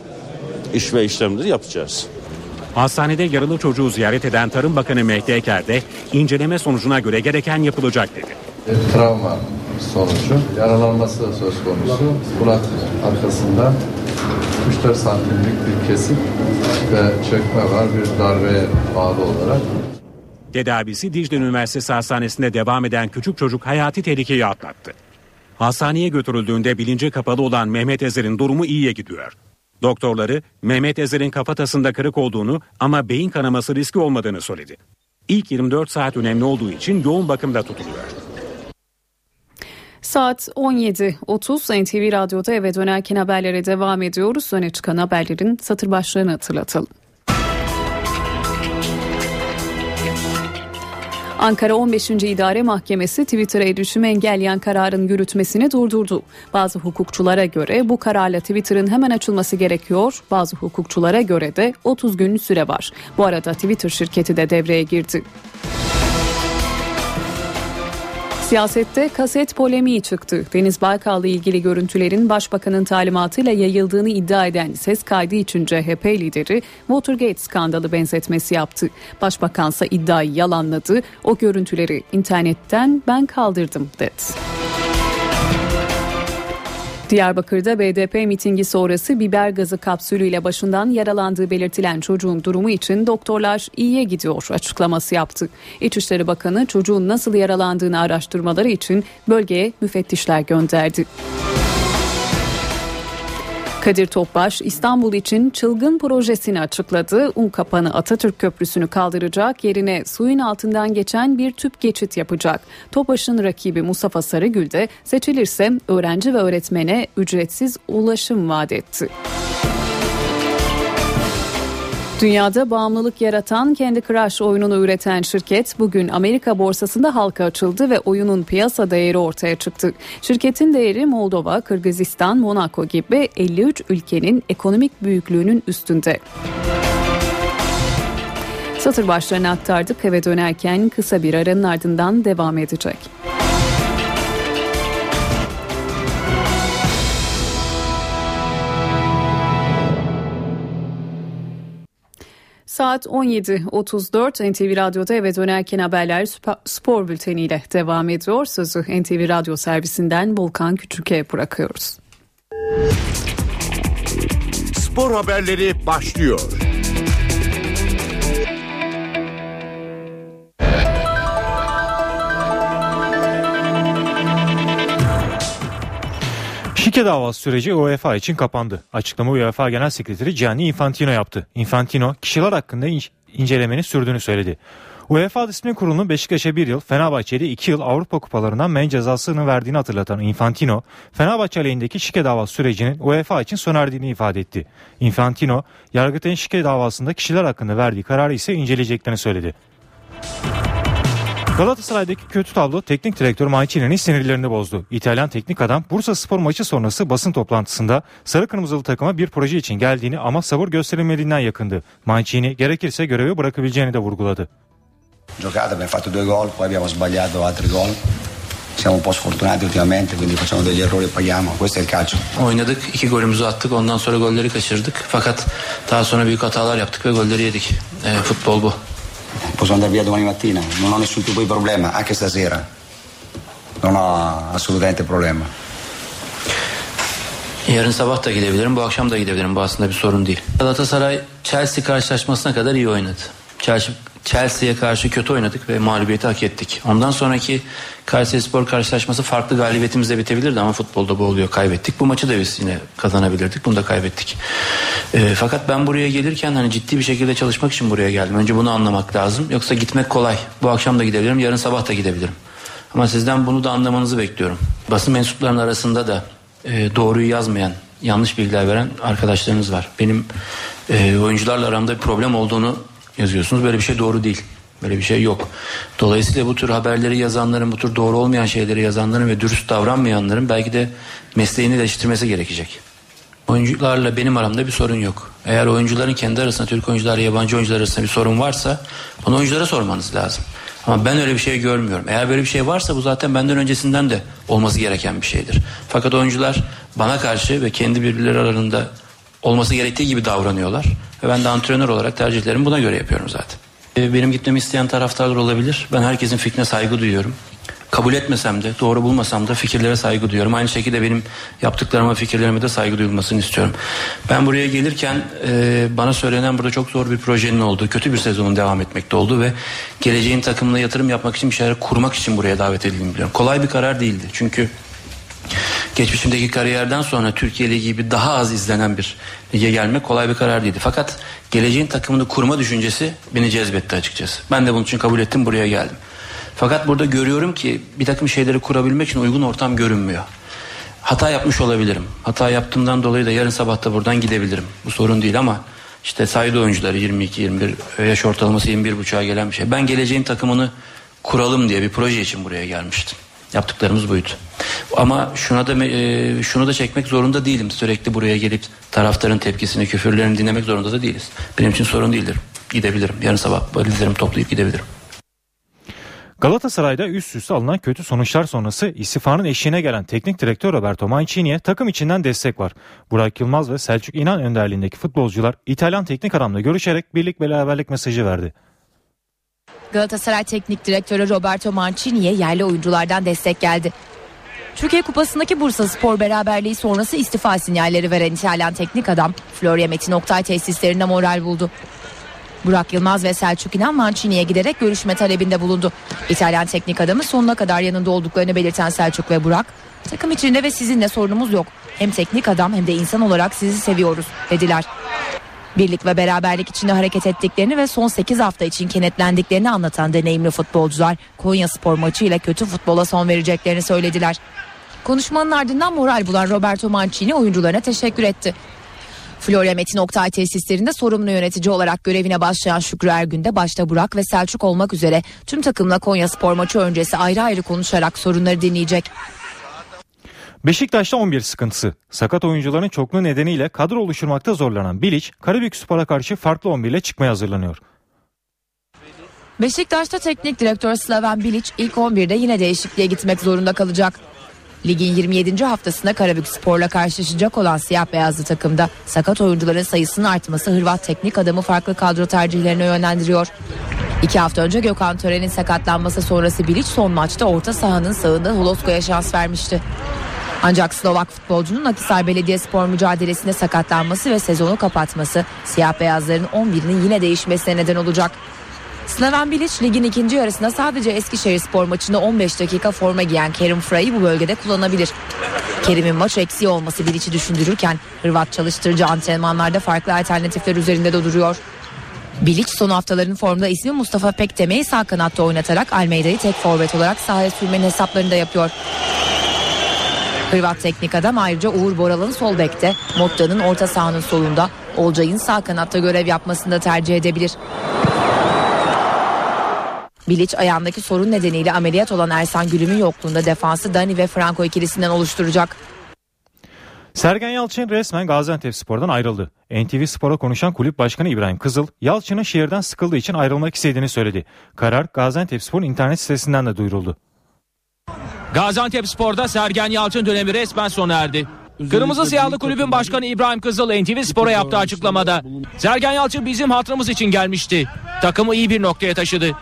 [SPEAKER 11] iş ve işlemleri yapacağız.
[SPEAKER 5] Hastanede yaralı çocuğu ziyaret eden Tarım Bakanı Mehdi Eker de inceleme sonucuna göre gereken yapılacak dedi.
[SPEAKER 17] Travma sonucu yaralanması da söz konusu. Kulak arkasında 3-4 santimlik bir kesik ve çökme var bir darbeye bağlı olarak.
[SPEAKER 5] Tedavisi Dicle Üniversitesi Hastanesi'nde devam eden küçük çocuk hayati tehlikeyi atlattı. Hastaneye götürüldüğünde bilinci kapalı olan Mehmet Ezer'in durumu iyiye gidiyor. Doktorları Mehmet Ezer'in kafatasında kırık olduğunu ama beyin kanaması riski olmadığını söyledi. İlk 24 saat önemli olduğu için yoğun bakımda tutuluyor.
[SPEAKER 2] Saat 17.30 NTV Radyo'da eve dönerken haberlere devam ediyoruz. Öne çıkan haberlerin satır başlarını hatırlatalım. Ankara 15. İdare Mahkemesi Twitter'a erişimi engelleyen kararın yürütmesini durdurdu. Bazı hukukçulara göre bu kararla Twitter'ın hemen açılması gerekiyor. Bazı hukukçulara göre de 30 gün süre var. Bu arada Twitter şirketi de devreye girdi. Siyasette kaset polemiği çıktı. Deniz Baykal'la ilgili görüntülerin başbakanın talimatıyla yayıldığını iddia eden ses kaydı için CHP lideri Watergate skandalı benzetmesi yaptı. Başbakansa iddiayı yalanladı. O görüntüleri internetten ben kaldırdım dedi. Diyarbakır'da BDP mitingi sonrası biber gazı kapsülüyle başından yaralandığı belirtilen çocuğun durumu için doktorlar iyiye gidiyor açıklaması yaptı. İçişleri Bakanı çocuğun nasıl yaralandığını araştırmaları için bölgeye müfettişler gönderdi. Kadir Topbaş İstanbul için çılgın projesini açıkladı. Unkapanı Atatürk Köprüsü'nü kaldıracak yerine suyun altından geçen bir tüp geçit yapacak. Topbaş'ın rakibi Mustafa Sarıgül de seçilirse öğrenci ve öğretmene ücretsiz ulaşım vaat etti. Dünyada bağımlılık yaratan Candy Crush oyununu üreten şirket bugün Amerika borsasında halka açıldı ve oyunun piyasa değeri ortaya çıktı. Şirketin değeri Moldova, Kırgızistan, Monaco gibi 53 ülkenin ekonomik büyüklüğünün üstünde. Satır başlarını aktardık eve dönerken kısa bir aranın ardından devam edecek. Saat 17.34 NTV Radyo'da eve dönerken haberler spor bülteniyle devam ediyor. Sözü NTV Radyo servisinden Volkan Küçük'e bırakıyoruz.
[SPEAKER 18] Spor haberleri başlıyor.
[SPEAKER 19] Şike davası süreci UEFA için kapandı. Açıklama UEFA Genel Sekreteri Gianni Infantino yaptı. Infantino kişiler hakkında in- incelemenin sürdüğünü söyledi. UEFA Disiplin Kurulu'nun Beşiktaş'a bir yıl, Fenerbahçe'de iki yıl Avrupa Kupalarından men cezasını verdiğini hatırlatan Infantino, Fenerbahçe aleyhindeki şike davası sürecinin UEFA için sona erdiğini ifade etti. Infantino, Yargıtay'ın şike davasında kişiler hakkında verdiği kararı ise inceleyeceklerini söyledi. Galatasaray'daki kötü tablo teknik direktör Mancini'nin sinirlerini bozdu. İtalyan teknik adam Bursa Spor maçı sonrası basın toplantısında sarı kırmızılı takıma bir proje için geldiğini ama sabır gösterilmediğinden yakındı. Mancini gerekirse görevi bırakabileceğini de vurguladı.
[SPEAKER 20] Giocata abbiamo fatto due gol, poi abbiamo sbagliato altri gol. Siamo un po' sfortunati ultimamente, quindi facciamo degli errori e paghiamo. Questo è il calcio.
[SPEAKER 21] Oynadık, iki golümüzü attık, ondan sonra golleri kaçırdık. Fakat daha sonra büyük hatalar yaptık ve golleri yedik. E, futbol bu.
[SPEAKER 20] Posso andare via domani mattina, non ho nessun tipo di problema, anche stasera. Non ho assolutamente problema.
[SPEAKER 21] Yarın sabah da gidebilirim, bu akşam da gidebilirim. Bu aslında bir sorun değil. Galatasaray Chelsea karşılaşmasına kadar iyi oynadı. Chelsea Chelsea'ye karşı kötü oynadık ve mağlubiyeti hak ettik. Ondan sonraki Kayseri Spor karşılaşması farklı galibiyetimizle bitebilirdi ama futbolda bu oluyor. Kaybettik. Bu maçı da biz yine kazanabilirdik. Bunu da kaybettik. E, fakat ben buraya gelirken hani ciddi bir şekilde çalışmak için buraya geldim. Önce bunu anlamak lazım. Yoksa gitmek kolay. Bu akşam da gidebilirim. Yarın sabah da gidebilirim. Ama sizden bunu da anlamanızı bekliyorum. Basın mensuplarının arasında da e, doğruyu yazmayan, yanlış bilgiler veren arkadaşlarınız var. Benim e, oyuncularla aramda bir problem olduğunu yazıyorsunuz. Böyle bir şey doğru değil. Böyle bir şey yok. Dolayısıyla bu tür haberleri yazanların, bu tür doğru olmayan şeyleri yazanların ve dürüst davranmayanların belki de mesleğini değiştirmesi gerekecek. Oyuncularla benim aramda bir sorun yok. Eğer oyuncuların kendi arasında, Türk oyuncularla yabancı oyuncular arasında bir sorun varsa bunu oyunculara sormanız lazım. Ama ben öyle bir şey görmüyorum. Eğer böyle bir şey varsa bu zaten benden öncesinden de olması gereken bir şeydir. Fakat oyuncular bana karşı ve kendi birbirleri aralarında olması gerektiği gibi davranıyorlar. Ve ben de antrenör olarak tercihlerimi buna göre yapıyorum zaten. E, benim gitmemi isteyen taraftarlar olabilir. Ben herkesin fikrine saygı duyuyorum. Kabul etmesem de, doğru bulmasam da fikirlere saygı duyuyorum. Aynı şekilde benim yaptıklarıma, fikirlerime de saygı duyulmasını istiyorum. Ben buraya gelirken e, bana söylenen burada çok zor bir projenin olduğu, kötü bir sezonun devam etmekte olduğu ve geleceğin takımına yatırım yapmak için bir şeyler kurmak için buraya davet edildiğimi biliyorum. Kolay bir karar değildi. Çünkü geçmişimdeki kariyerden sonra Türkiye Ligi gibi daha az izlenen bir lige gelmek kolay bir karar değildi. Fakat geleceğin takımını kurma düşüncesi beni cezbetti açıkçası. Ben de bunun için kabul ettim buraya geldim. Fakat burada görüyorum ki bir takım şeyleri kurabilmek için uygun ortam görünmüyor. Hata yapmış olabilirim. Hata yaptığımdan dolayı da yarın sabah da buradan gidebilirim. Bu sorun değil ama işte sayıda oyuncuları 22-21 yaş ortalaması 21.5'a gelen bir şey. Ben geleceğin takımını kuralım diye bir proje için buraya gelmiştim. Yaptıklarımız buydu. Ama şuna da e, şunu da çekmek zorunda değilim. Sürekli buraya gelip taraftarın tepkisini, küfürlerini dinlemek zorunda da değiliz. Benim için sorun değildir. Gidebilirim. Yarın sabah valizlerimi toplayıp gidebilirim.
[SPEAKER 19] Galatasaray'da üst üste alınan kötü sonuçlar sonrası istifanın eşiğine gelen teknik direktör Roberto Mancini'ye takım içinden destek var. Burak Yılmaz ve Selçuk İnan önderliğindeki futbolcular İtalyan teknik adamla görüşerek birlik beraberlik mesajı verdi.
[SPEAKER 22] Galatasaray Teknik Direktörü Roberto Mancini'ye yerli oyunculardan destek geldi. Türkiye Kupası'ndaki Bursa Spor beraberliği sonrası istifa sinyalleri veren İtalyan teknik adam Florya Metin Oktay tesislerinde moral buldu. Burak Yılmaz ve Selçuk İnan Mancini'ye giderek görüşme talebinde bulundu. İtalyan teknik adamı sonuna kadar yanında olduklarını belirten Selçuk ve Burak, takım içinde ve sizinle sorunumuz yok. Hem teknik adam hem de insan olarak sizi seviyoruz dediler. Birlik ve beraberlik içinde hareket ettiklerini ve son 8 hafta için kenetlendiklerini anlatan deneyimli futbolcular Konya Spor maçı ile kötü futbola son vereceklerini söylediler. Konuşmanın ardından moral bulan Roberto Mancini oyuncularına teşekkür etti. Florya Metin Oktay tesislerinde sorumlu yönetici olarak görevine başlayan Şükrü Ergün de başta Burak ve Selçuk olmak üzere tüm takımla Konya Spor maçı öncesi ayrı ayrı konuşarak sorunları dinleyecek.
[SPEAKER 19] Beşiktaş'ta 11 sıkıntısı. Sakat oyuncuların çokluğu nedeniyle kadro oluşturmakta zorlanan Bilic, Karabük Spor'a karşı farklı 11 ile çıkmaya hazırlanıyor.
[SPEAKER 22] Beşiktaş'ta teknik direktör Slaven Bilic ilk 11'de yine değişikliğe gitmek zorunda kalacak. Ligin 27. haftasında Karabük Spor'la karşılaşacak olan siyah beyazlı takımda sakat oyuncuların sayısının artması Hırvat teknik adamı farklı kadro tercihlerine yönlendiriyor. İki hafta önce Gökhan Tören'in sakatlanması sonrası Bilic son maçta orta sahanın sağında Holosko'ya şans vermişti. Ancak Slovak futbolcunun Akisar Belediyespor mücadelesinde sakatlanması ve sezonu kapatması siyah beyazların 11'inin yine değişmesine neden olacak. Slaven Bilic ligin ikinci yarısında sadece Eskişehir spor maçında 15 dakika forma giyen Kerim Fray'ı bu bölgede kullanabilir. Kerim'in maç eksiği olması Bilic'i düşündürürken Hırvat çalıştırıcı antrenmanlarda farklı alternatifler üzerinde de duruyor. Bilic son haftaların formda ismi Mustafa Pekteme'yi sağ kanatta oynatarak Almeida'yı tek forvet olarak sahaya sürmenin hesaplarını da yapıyor. Hırvat teknik adam ayrıca Uğur Boral'ın sol bekte, Motta'nın orta sahanın solunda, Olcay'ın sağ kanatta görev yapmasını da tercih edebilir. Bilic ayağındaki sorun nedeniyle ameliyat olan Ersan Gülüm'ün yokluğunda defansı Dani ve Franco ikilisinden oluşturacak.
[SPEAKER 19] Sergen Yalçın resmen Gaziantep Spor'dan ayrıldı. NTV Spor'a konuşan kulüp başkanı İbrahim Kızıl, Yalçın'ın şehirden sıkıldığı için ayrılmak istediğini söyledi. Karar Gaziantep Spor'un internet sitesinden de duyuruldu.
[SPEAKER 23] Gaziantep Spor'da Sergen Yalçın dönemi resmen sona erdi. Kırmızı Siyahlı Kulübün Başkanı İbrahim Kızıl NTV Spor'a yaptığı açıklamada Sergen Yalçın bizim hatırımız için gelmişti. Takımı iyi bir noktaya taşıdı.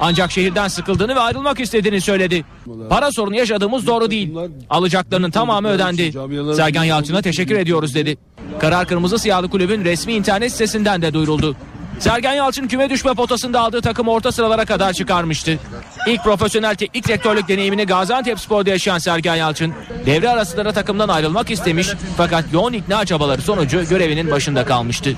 [SPEAKER 23] Ancak şehirden sıkıldığını ve ayrılmak istediğini söyledi. Para sorunu yaşadığımız doğru değil. Alacaklarının tamamı ödendi. Sergen Yalçın'a teşekkür ediyoruz dedi. Karar Kırmızı Siyahlı Kulübün resmi internet sitesinden de duyuruldu. Sergen Yalçın küme düşme potasında aldığı takım orta sıralara kadar çıkarmıştı. İlk profesyonel teknik direktörlük deneyimini Gaziantep Spor'da yaşayan Sergen Yalçın devre arasında takımdan ayrılmak istemiş fakat yoğun ikna çabaları sonucu görevinin başında kalmıştı.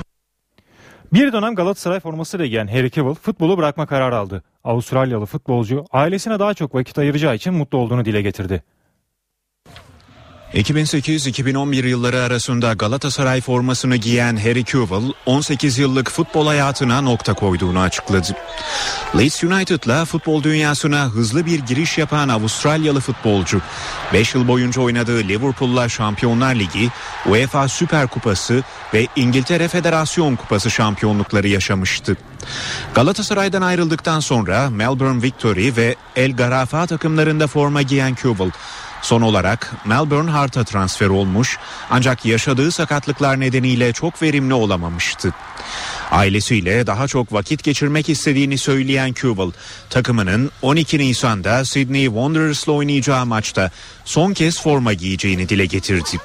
[SPEAKER 19] Bir dönem Galatasaray formasıyla giyen Harry Cavill futbolu bırakma kararı aldı. Avustralyalı futbolcu ailesine daha çok vakit ayıracağı için mutlu olduğunu dile getirdi.
[SPEAKER 24] 2008-2011 yılları arasında Galatasaray formasını giyen Harry Kewell 18 yıllık futbol hayatına nokta koyduğunu açıkladı. Leeds United'la futbol dünyasına hızlı bir giriş yapan Avustralyalı futbolcu 5 yıl boyunca oynadığı Liverpool'la Şampiyonlar Ligi, UEFA Süper Kupası ve İngiltere Federasyon Kupası şampiyonlukları yaşamıştı. Galatasaray'dan ayrıldıktan sonra Melbourne Victory ve El Garafa takımlarında forma giyen Kewell Son olarak Melbourne Heart'a transfer olmuş ancak yaşadığı sakatlıklar nedeniyle çok verimli olamamıştı. Ailesiyle daha çok vakit geçirmek istediğini söyleyen Kewell, takımının 12 Nisan'da Sydney Wanderers'la oynayacağı maçta son kez forma giyeceğini dile getirdi.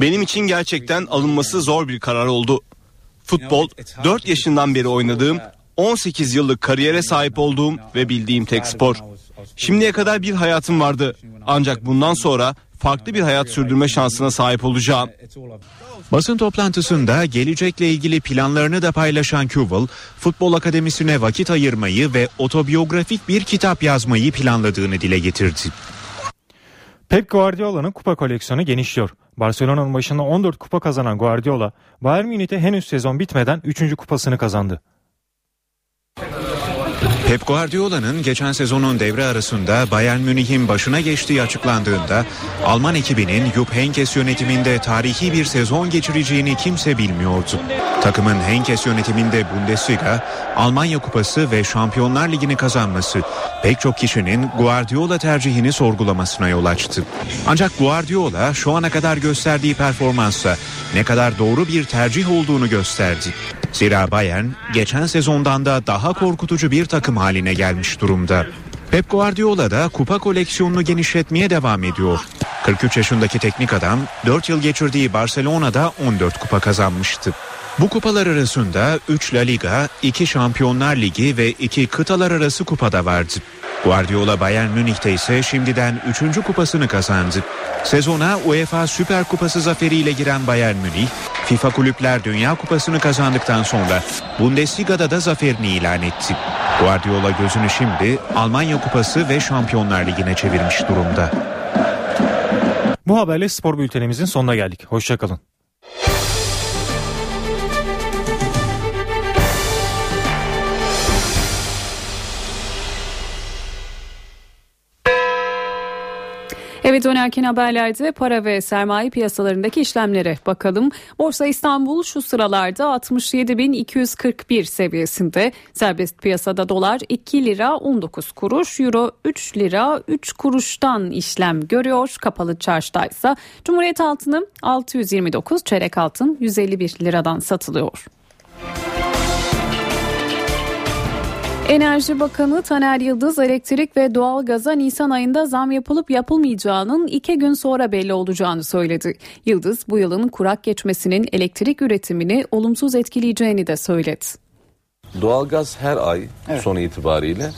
[SPEAKER 25] Benim için gerçekten alınması zor bir karar oldu. Futbol 4 yaşından beri oynadığım 18 yıllık kariyere sahip olduğum ve bildiğim tek spor. Şimdiye kadar bir hayatım vardı. Ancak bundan sonra farklı bir hayat sürdürme şansına sahip olacağım.
[SPEAKER 24] Basın toplantısında gelecekle ilgili planlarını da paylaşan Kewell, futbol akademisine vakit ayırmayı ve otobiyografik bir kitap yazmayı planladığını dile getirdi.
[SPEAKER 19] Pep Guardiola'nın kupa koleksiyonu genişliyor. Barcelona'nın başında 14 kupa kazanan Guardiola, Bayern Münih'te henüz sezon bitmeden 3. kupasını kazandı.
[SPEAKER 24] Pep Guardiola'nın geçen sezonun devre arasında Bayern Münih'in başına geçtiği açıklandığında Alman ekibinin Jupp Heynckes yönetiminde tarihi bir sezon geçireceğini kimse bilmiyordu. Takımın Heynckes yönetiminde Bundesliga, Almanya Kupası ve Şampiyonlar Ligi'ni kazanması pek çok kişinin Guardiola tercihini sorgulamasına yol açtı. Ancak Guardiola şu ana kadar gösterdiği performansla ne kadar doğru bir tercih olduğunu gösterdi. Zira Bayern geçen sezondan da daha korkutucu bir takım haline gelmiş durumda. Pep Guardiola da kupa koleksiyonunu genişletmeye devam ediyor. 43 yaşındaki teknik adam 4 yıl geçirdiği Barcelona'da 14 kupa kazanmıştı. Bu kupalar arasında 3 La Liga, 2 Şampiyonlar Ligi ve 2 kıtalar arası kupada vardı. Guardiola Bayern Münih'te ise şimdiden 3. kupasını kazandı. Sezona UEFA Süper Kupası zaferiyle giren Bayern Münih, FIFA Kulüpler Dünya Kupası'nı kazandıktan sonra Bundesliga'da da zaferini ilan etti. Guardiola gözünü şimdi Almanya Kupası ve Şampiyonlar Ligi'ne çevirmiş durumda.
[SPEAKER 19] Bu haberle spor bültenimizin sonuna geldik. Hoşçakalın.
[SPEAKER 2] Eve dönerken haberlerde para ve sermaye piyasalarındaki işlemlere bakalım. Borsa İstanbul şu sıralarda 67.241 seviyesinde. Serbest piyasada dolar 2 lira 19 kuruş, euro 3 lira 3 kuruştan işlem görüyor. Kapalı çarşıda ise Cumhuriyet altını 629, çeyrek altın 151 liradan satılıyor. Enerji Bakanı Taner Yıldız elektrik ve doğalgaza Nisan ayında zam yapılıp yapılmayacağının iki gün sonra belli olacağını söyledi. Yıldız bu yılın kurak geçmesinin elektrik üretimini olumsuz etkileyeceğini de söyledi.
[SPEAKER 26] Doğalgaz her ay evet. sonu itibariyle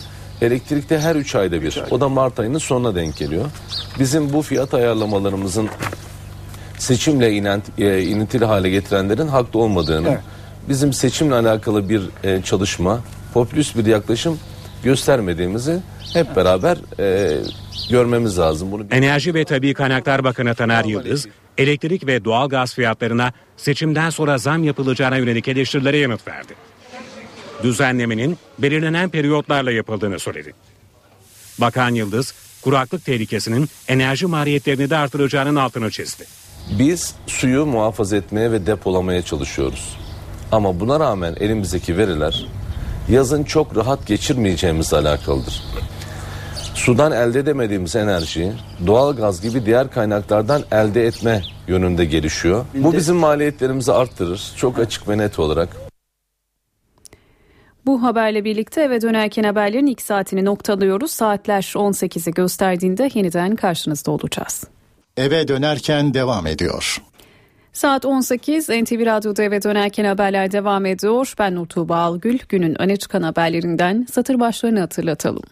[SPEAKER 26] elektrikte her 3 ayda bir. O da Mart ayının sonuna denk geliyor. Bizim bu fiyat ayarlamalarımızın seçimle inent, e, inintili hale getirenlerin haklı olmadığını, evet. bizim seçimle alakalı bir e, çalışma, popülist bir yaklaşım göstermediğimizi hep beraber e, görmemiz lazım. Bunu
[SPEAKER 5] Enerji ve Tabi Kaynaklar Bakanı Taner Yıldız, elektrik ve doğal gaz fiyatlarına seçimden sonra zam yapılacağına yönelik eleştirilere yanıt verdi. Düzenlemenin belirlenen periyotlarla yapıldığını söyledi. Bakan Yıldız, kuraklık tehlikesinin enerji maliyetlerini de artıracağının altını çizdi.
[SPEAKER 26] Biz suyu muhafaza etmeye ve depolamaya çalışıyoruz. Ama buna rağmen elimizdeki veriler yazın çok rahat geçirmeyeceğimizle alakalıdır. Sudan elde edemediğimiz enerjiyi doğal gaz gibi diğer kaynaklardan elde etme yönünde gelişiyor. Bu bizim maliyetlerimizi arttırır. Çok açık ve net olarak.
[SPEAKER 2] Bu haberle birlikte eve dönerken haberlerin ilk saatini noktalıyoruz. Saatler 18'i gösterdiğinde yeniden karşınızda olacağız.
[SPEAKER 12] Eve dönerken devam ediyor.
[SPEAKER 2] Saat 18 NTV Radyo'da eve dönerken haberler devam ediyor. Ben Nur Tuğba Algül. Günün öne çıkan haberlerinden satır başlarını hatırlatalım.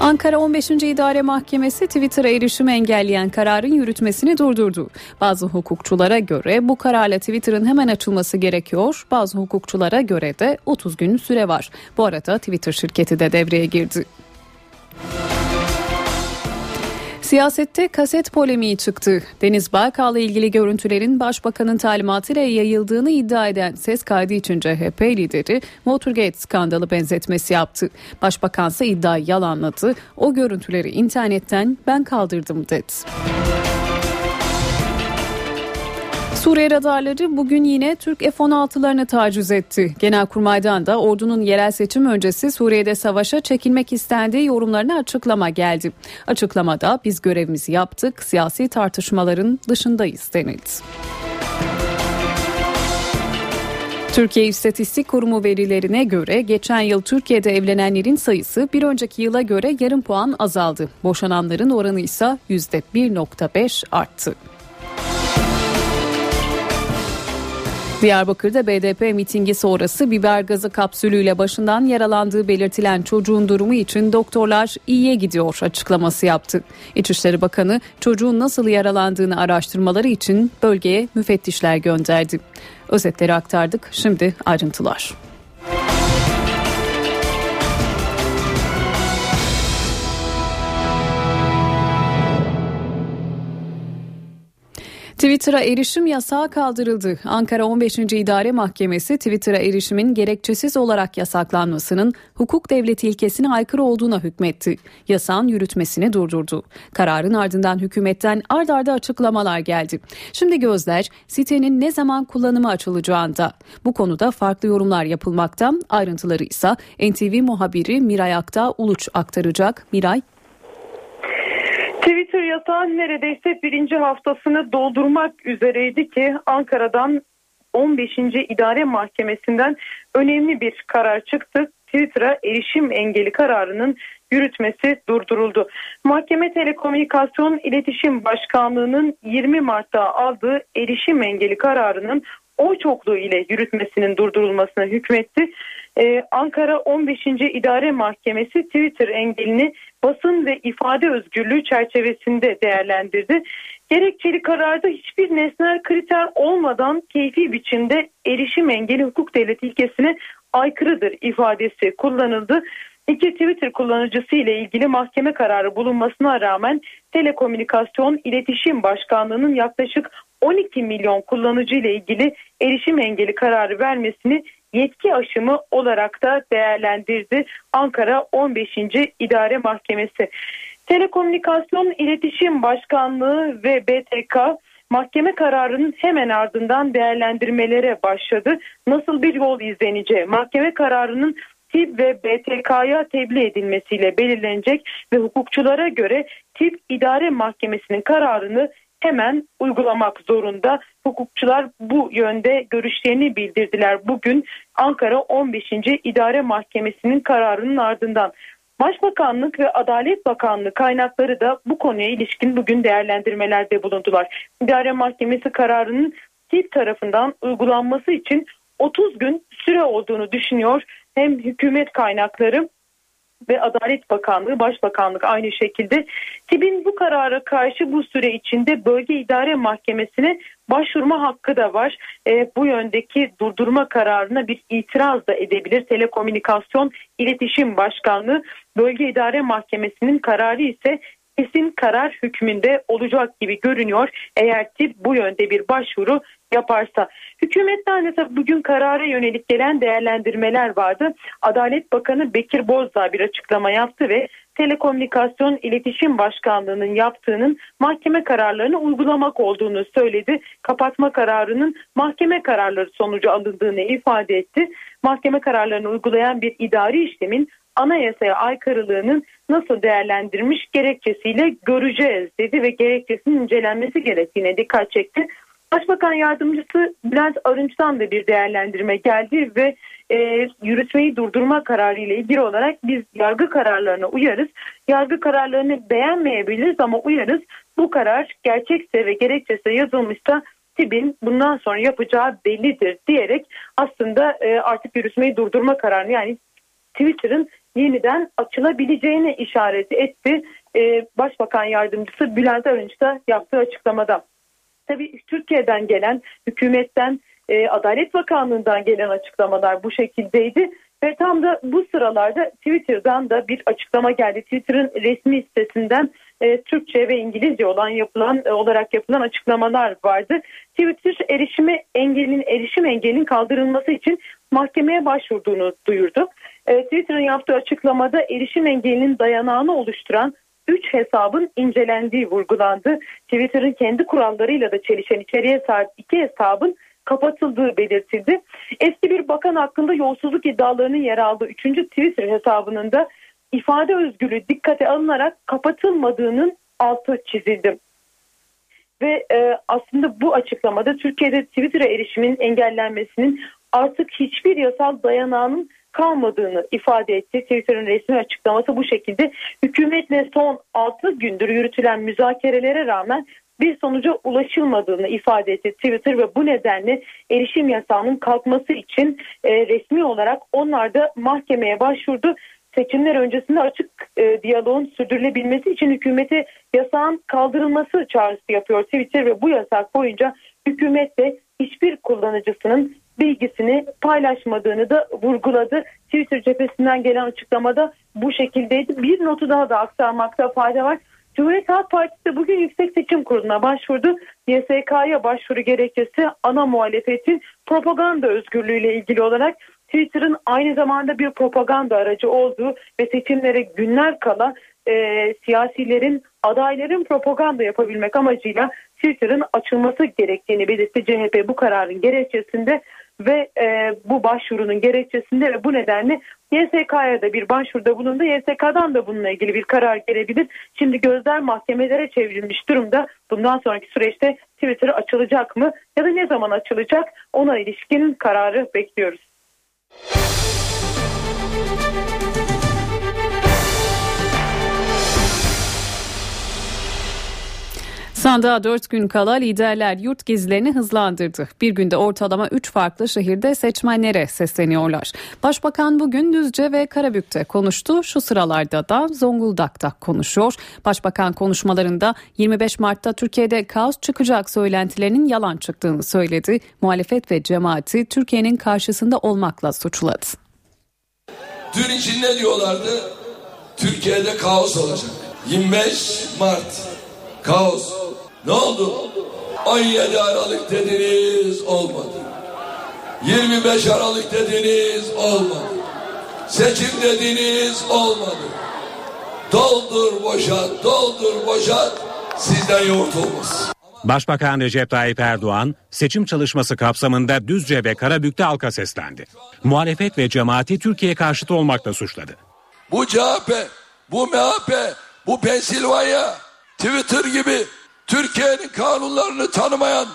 [SPEAKER 2] Ankara 15. İdare Mahkemesi Twitter'a erişim engelleyen kararın yürütmesini durdurdu. Bazı hukukçulara göre bu kararla Twitter'ın hemen açılması gerekiyor. Bazı hukukçulara göre de 30 gün süre var. Bu arada Twitter şirketi de devreye girdi. Siyasette kaset polemiği çıktı. Deniz Baykal'la ilgili görüntülerin başbakanın talimatıyla yayıldığını iddia eden ses kaydı için CHP lideri Motorgate skandalı benzetmesi yaptı. Başbakansa iddiayı yalanladı. O görüntüleri internetten ben kaldırdım dedi. Suriye radarları bugün yine Türk F-16'larını taciz etti. Genelkurmay'dan da ordunun yerel seçim öncesi Suriye'de savaşa çekilmek istendiği yorumlarına açıklama geldi. Açıklamada biz görevimizi yaptık, siyasi tartışmaların dışındayız denildi. Türkiye İstatistik Kurumu verilerine göre geçen yıl Türkiye'de evlenenlerin sayısı bir önceki yıla göre yarım puan azaldı. Boşananların oranı ise %1.5 arttı. Diyarbakır'da BDP mitingi sonrası biber gazı kapsülüyle başından yaralandığı belirtilen çocuğun durumu için doktorlar iyiye gidiyor açıklaması yaptı. İçişleri Bakanı çocuğun nasıl yaralandığını araştırmaları için bölgeye müfettişler gönderdi. Özetleri aktardık. Şimdi ayrıntılar. Twitter'a erişim yasağı kaldırıldı. Ankara 15. İdare Mahkemesi Twitter'a erişimin gerekçesiz olarak yasaklanmasının hukuk devleti ilkesine aykırı olduğuna hükmetti. Yasağın yürütmesini durdurdu. Kararın ardından hükümetten ard arda açıklamalar geldi. Şimdi gözler sitenin ne zaman kullanıma açılacağında. Bu konuda farklı yorumlar yapılmakta. Ayrıntıları ise NTV muhabiri Miray Akta Uluç aktaracak. Miray
[SPEAKER 27] Twitter yasağın neredeyse birinci haftasını doldurmak üzereydi ki Ankara'dan 15. İdare Mahkemesi'nden önemli bir karar çıktı. Twitter'a erişim engeli kararının yürütmesi durduruldu. Mahkeme Telekomünikasyon İletişim Başkanlığı'nın 20 Mart'ta aldığı erişim engeli kararının oy çokluğu ile yürütmesinin durdurulmasına hükmetti. Ee, Ankara 15. İdare Mahkemesi Twitter engelini basın ve ifade özgürlüğü çerçevesinde değerlendirdi. Gerekçeli kararda hiçbir nesnel kriter olmadan keyfi biçimde erişim engeli hukuk devleti ilkesine aykırıdır ifadesi kullanıldı. İki Twitter kullanıcısı ile ilgili mahkeme kararı bulunmasına rağmen Telekomünikasyon İletişim Başkanlığı'nın yaklaşık 12 milyon kullanıcı ile ilgili erişim engeli kararı vermesini yetki aşımı olarak da değerlendirdi Ankara 15. İdare Mahkemesi. Telekomünikasyon İletişim Başkanlığı ve BTK mahkeme kararının hemen ardından değerlendirmelere başladı. Nasıl bir yol izleneceği, mahkeme kararının TİP ve BTK'ya tebliğ edilmesiyle belirlenecek ve hukukçulara göre TİP İdare Mahkemesi'nin kararını hemen uygulamak zorunda. Hukukçular bu yönde görüşlerini bildirdiler. Bugün Ankara 15. İdare Mahkemesi'nin kararının ardından Başbakanlık ve Adalet Bakanlığı kaynakları da bu konuya ilişkin bugün değerlendirmelerde bulundular. İdare Mahkemesi kararının TİP tarafından uygulanması için 30 gün süre olduğunu düşünüyor. Hem hükümet kaynakları ve Adalet Bakanlığı, Başbakanlık aynı şekilde TİB'in bu karara karşı bu süre içinde Bölge İdare Mahkemesi'ne başvurma hakkı da var. E, bu yöndeki durdurma kararına bir itiraz da edebilir. Telekomünikasyon İletişim Başkanlığı Bölge İdare Mahkemesi'nin kararı ise kesin karar hükmünde olacak gibi görünüyor. Eğer tip bu yönde bir başvuru yaparsa. Hükümetten de tabii bugün karara yönelik gelen değerlendirmeler vardı. Adalet Bakanı Bekir Bozdağ bir açıklama yaptı ve Telekomünikasyon İletişim Başkanlığı'nın yaptığının mahkeme kararlarını uygulamak olduğunu söyledi. Kapatma kararının mahkeme kararları sonucu alındığını ifade etti. Mahkeme kararlarını uygulayan bir idari işlemin anayasaya aykırılığının nasıl değerlendirmiş gerekçesiyle göreceğiz dedi ve gerekçesinin incelenmesi gerektiğine dikkat çekti. Başbakan yardımcısı Bülent Arınç'tan da bir değerlendirme geldi ve e, yürütmeyi durdurma kararı ile ilgili olarak biz yargı kararlarına uyarız. Yargı kararlarını beğenmeyebiliriz ama uyarız. Bu karar gerçekse ve gerekçesi yazılmışsa TİB'in bundan sonra yapacağı bellidir diyerek aslında e, artık yürütmeyi durdurma kararını yani Twitter'ın yeniden açılabileceğine işaret etti. Ee, Başbakan Yardımcısı Bülent Arınç da yaptığı açıklamada. Tabii Türkiye'den gelen, hükümetten, e, Adalet Bakanlığı'ndan gelen açıklamalar bu şekildeydi. Ve tam da bu sıralarda Twitter'dan da bir açıklama geldi. Twitter'ın resmi sitesinden e, Türkçe ve İngilizce olan yapılan e, olarak yapılan açıklamalar vardı. Twitter erişime engelin erişim engelinin kaldırılması için mahkemeye başvurduğunu duyurdu. E, Twitter'ın yaptığı açıklamada erişim engelinin dayanağını oluşturan 3 hesabın incelendiği vurgulandı. Twitter'ın kendi kurallarıyla da çelişen içeriye sahip 2 hesabın kapatıldığı belirtildi. Eski bir bakan hakkında yolsuzluk iddialarının yer aldığı 3. Twitter hesabının da ifade özgürlüğü dikkate alınarak kapatılmadığının altı çizildi. Ve e, aslında bu açıklamada Türkiye'de Twitter'a erişimin engellenmesinin artık hiçbir yasal dayanağının kalmadığını ifade etti. Twitter'ın resmi açıklaması bu şekilde. Hükümetle son 6 gündür yürütülen müzakerelere rağmen bir sonuca ulaşılmadığını ifade etti Twitter ve bu nedenle erişim yasağının kalkması için e, resmi olarak onlar da mahkemeye başvurdu. Seçimler öncesinde açık e, diyaloğun sürdürülebilmesi için hükümete yasağın kaldırılması çağrısı yapıyor Twitter ve bu yasak boyunca hükümetle hiçbir kullanıcısının bilgisini paylaşmadığını da vurguladı. Twitter cephesinden gelen açıklamada bu şekildeydi. Bir notu daha da aktarmakta fayda var. Cumhuriyet Halk Partisi bugün Yüksek Seçim Kurulu'na başvurdu. YSK'ya başvuru gerekçesi ana muhalefetin propaganda özgürlüğüyle ilgili olarak Twitter'ın aynı zamanda bir propaganda aracı olduğu ve seçimlere günler kala e, siyasilerin adayların propaganda yapabilmek amacıyla Twitter'ın açılması gerektiğini belirtti CHP bu kararın gerekçesinde ve e, bu başvurunun gerekçesinde ve bu nedenle YSK'ya da bir başvuruda bulundu. YSK'dan da bununla ilgili bir karar gelebilir. Şimdi gözler mahkemelere çevrilmiş durumda. Bundan sonraki süreçte Twitter açılacak mı ya da ne zaman açılacak ona ilişkin kararı bekliyoruz.
[SPEAKER 2] Sandığa 4 gün kala liderler yurt gezilerini hızlandırdı. Bir günde ortalama 3 farklı şehirde seçmenlere sesleniyorlar. Başbakan bugün Düzce ve Karabük'te konuştu. Şu sıralarda da Zonguldak'ta konuşuyor. Başbakan konuşmalarında 25 Mart'ta Türkiye'de kaos çıkacak söylentilerinin yalan çıktığını söyledi. Muhalefet ve cemaati Türkiye'nin karşısında olmakla suçladı.
[SPEAKER 28] Dün için ne diyorlardı? Türkiye'de kaos olacak. 25 Mart kaos. Ne oldu? 17 Aralık dediniz olmadı. 25 Aralık dediniz olmadı. Seçim dediniz olmadı. Doldur boşalt, doldur boşalt sizden yoğurt olmaz.
[SPEAKER 5] Başbakan Recep Tayyip Erdoğan seçim çalışması kapsamında Düzce ve Karabük'te halka seslendi. Muhalefet ve cemaati Türkiye karşıtı olmakla suçladı.
[SPEAKER 28] Bu CHP, bu MHP, bu Pensilvanya, Twitter gibi Türkiye'nin kanunlarını tanımayan,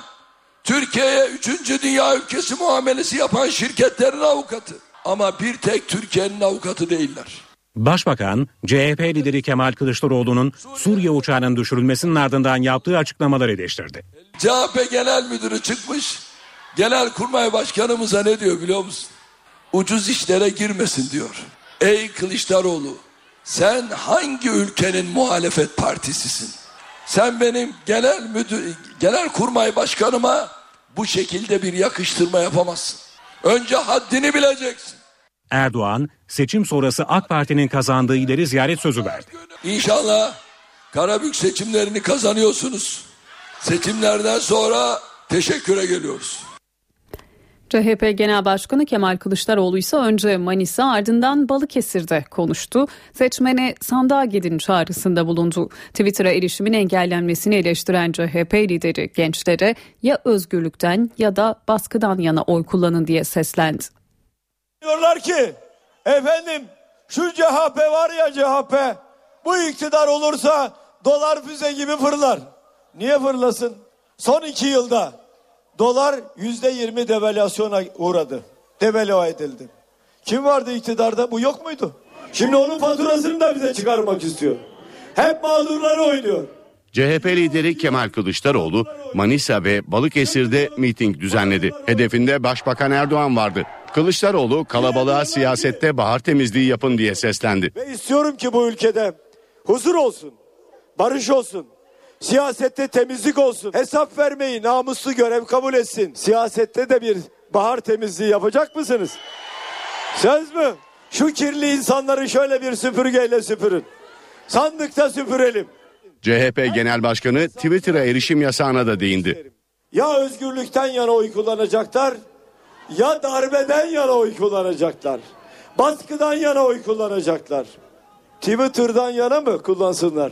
[SPEAKER 28] Türkiye'ye üçüncü dünya ülkesi muamelesi yapan şirketlerin avukatı. Ama bir tek Türkiye'nin avukatı değiller.
[SPEAKER 5] Başbakan, CHP lideri Kemal Kılıçdaroğlu'nun Suriye uçağının düşürülmesinin ardından yaptığı açıklamaları eleştirdi.
[SPEAKER 28] CHP Genel Müdürü çıkmış, Genel Kurmay Başkanımıza ne diyor biliyor musun? Ucuz işlere girmesin diyor. Ey Kılıçdaroğlu, sen hangi ülkenin muhalefet partisisin? Sen benim genel müdür, genel kurmay başkanıma bu şekilde bir yakıştırma yapamazsın. Önce haddini bileceksin.
[SPEAKER 5] Erdoğan seçim sonrası AK Parti'nin kazandığı ileri ziyaret sözü verdi.
[SPEAKER 28] İnşallah Karabük seçimlerini kazanıyorsunuz. Seçimlerden sonra teşekküre geliyoruz.
[SPEAKER 2] CHP Genel Başkanı Kemal Kılıçdaroğlu ise önce Manisa ardından Balıkesir'de konuştu. Seçmene sandığa gidin çağrısında bulundu. Twitter'a erişimin engellenmesini eleştiren CHP lideri gençlere ya özgürlükten ya da baskıdan yana oy kullanın diye seslendi.
[SPEAKER 6] Diyorlar ki efendim şu CHP var ya CHP bu iktidar olursa dolar füze gibi fırlar. Niye fırlasın? Son iki yılda dolar yüzde yirmi devalüasyona uğradı. Devalüa edildi. Kim vardı iktidarda? Bu yok muydu? Şimdi onun faturasını da bize çıkarmak istiyor. Hep mağdurları oynuyor.
[SPEAKER 18] CHP lideri Kemal Kılıçdaroğlu Manisa ve Balıkesir'de miting düzenledi. Hedefinde Başbakan Erdoğan vardı. Kılıçdaroğlu kalabalığa siyasette bahar temizliği yapın diye seslendi.
[SPEAKER 6] Ve istiyorum ki bu ülkede huzur olsun, barış olsun, siyasette temizlik olsun. Hesap vermeyi namuslu görev kabul etsin. Siyasette de bir bahar temizliği yapacak mısınız? Söz mü? Şu kirli insanları şöyle bir süpürgeyle süpürün. Sandıkta süpürelim.
[SPEAKER 18] CHP Genel Başkanı Twitter'a erişim yasağına da değindi.
[SPEAKER 6] Ya özgürlükten yana oy kullanacaklar ya darbeden yana oy kullanacaklar. Baskıdan yana oy kullanacaklar. Twitter'dan yana mı kullansınlar?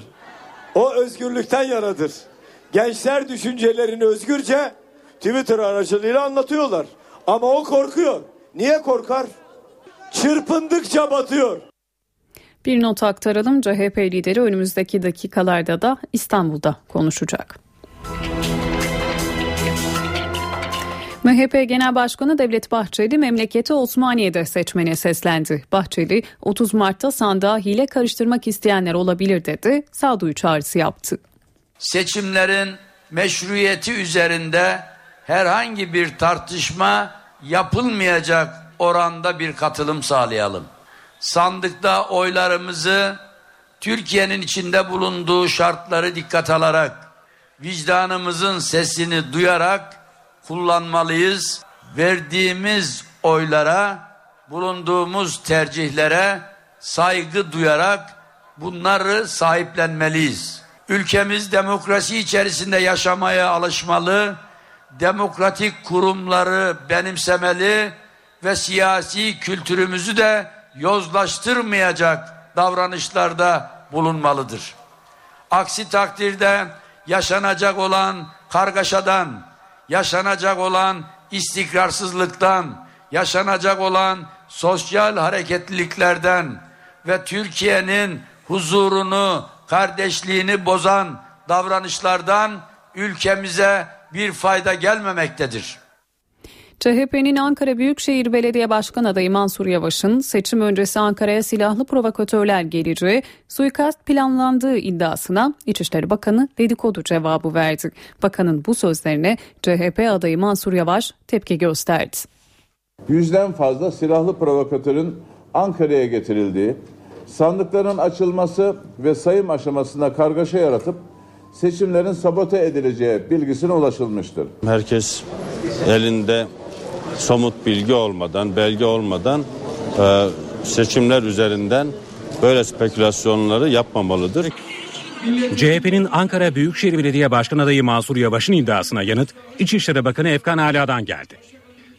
[SPEAKER 6] O özgürlükten yanadır. Gençler düşüncelerini özgürce Twitter aracılığıyla anlatıyorlar. Ama o korkuyor. Niye korkar? Çırpındıkça batıyor.
[SPEAKER 2] Bir not aktaralım. CHP lideri önümüzdeki dakikalarda da İstanbul'da konuşacak. MHP Genel Başkanı Devlet Bahçeli memleketi Osmaniye'de seçmene seslendi. Bahçeli 30 Mart'ta sandığa hile karıştırmak isteyenler olabilir dedi. Sağduyu çağrısı yaptı.
[SPEAKER 7] Seçimlerin meşruiyeti üzerinde herhangi bir tartışma yapılmayacak oranda bir katılım sağlayalım. Sandıkta oylarımızı Türkiye'nin içinde bulunduğu şartları dikkat alarak vicdanımızın sesini duyarak kullanmalıyız. Verdiğimiz oylara, bulunduğumuz tercihlere saygı duyarak bunları sahiplenmeliyiz. Ülkemiz demokrasi içerisinde yaşamaya alışmalı, demokratik kurumları benimsemeli ve siyasi kültürümüzü de yozlaştırmayacak davranışlarda bulunmalıdır. Aksi takdirde yaşanacak olan kargaşadan, yaşanacak olan istikrarsızlıktan, yaşanacak olan sosyal hareketliliklerden ve Türkiye'nin huzurunu, kardeşliğini bozan davranışlardan ülkemize bir fayda gelmemektedir.
[SPEAKER 2] CHP'nin Ankara Büyükşehir Belediye Başkan adayı Mansur Yavaş'ın seçim öncesi Ankara'ya silahlı provokatörler geleceği suikast planlandığı iddiasına İçişleri Bakanı dedikodu cevabı verdi. Bakanın bu sözlerine CHP adayı Mansur Yavaş tepki gösterdi.
[SPEAKER 29] Yüzden fazla silahlı provokatörün Ankara'ya getirildiği, sandıkların açılması ve sayım aşamasında kargaşa yaratıp seçimlerin sabote edileceği bilgisine ulaşılmıştır.
[SPEAKER 11] Herkes elinde somut bilgi olmadan, belge olmadan e, seçimler üzerinden böyle spekülasyonları yapmamalıdır.
[SPEAKER 5] CHP'nin Ankara Büyükşehir Belediye Başkan adayı Mansur Yavaş'ın iddiasına yanıt İçişleri Bakanı Efkan Ala'dan geldi.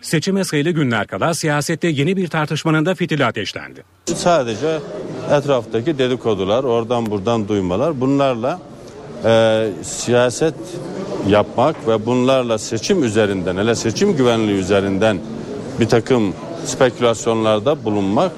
[SPEAKER 5] Seçime sayılı günler kala siyasette yeni bir tartışmanın da fitili ateşlendi.
[SPEAKER 11] Sadece etraftaki dedikodular, oradan buradan duymalar bunlarla e, siyaset yapmak ve bunlarla seçim üzerinden hele seçim güvenliği üzerinden bir takım spekülasyonlarda bulunmak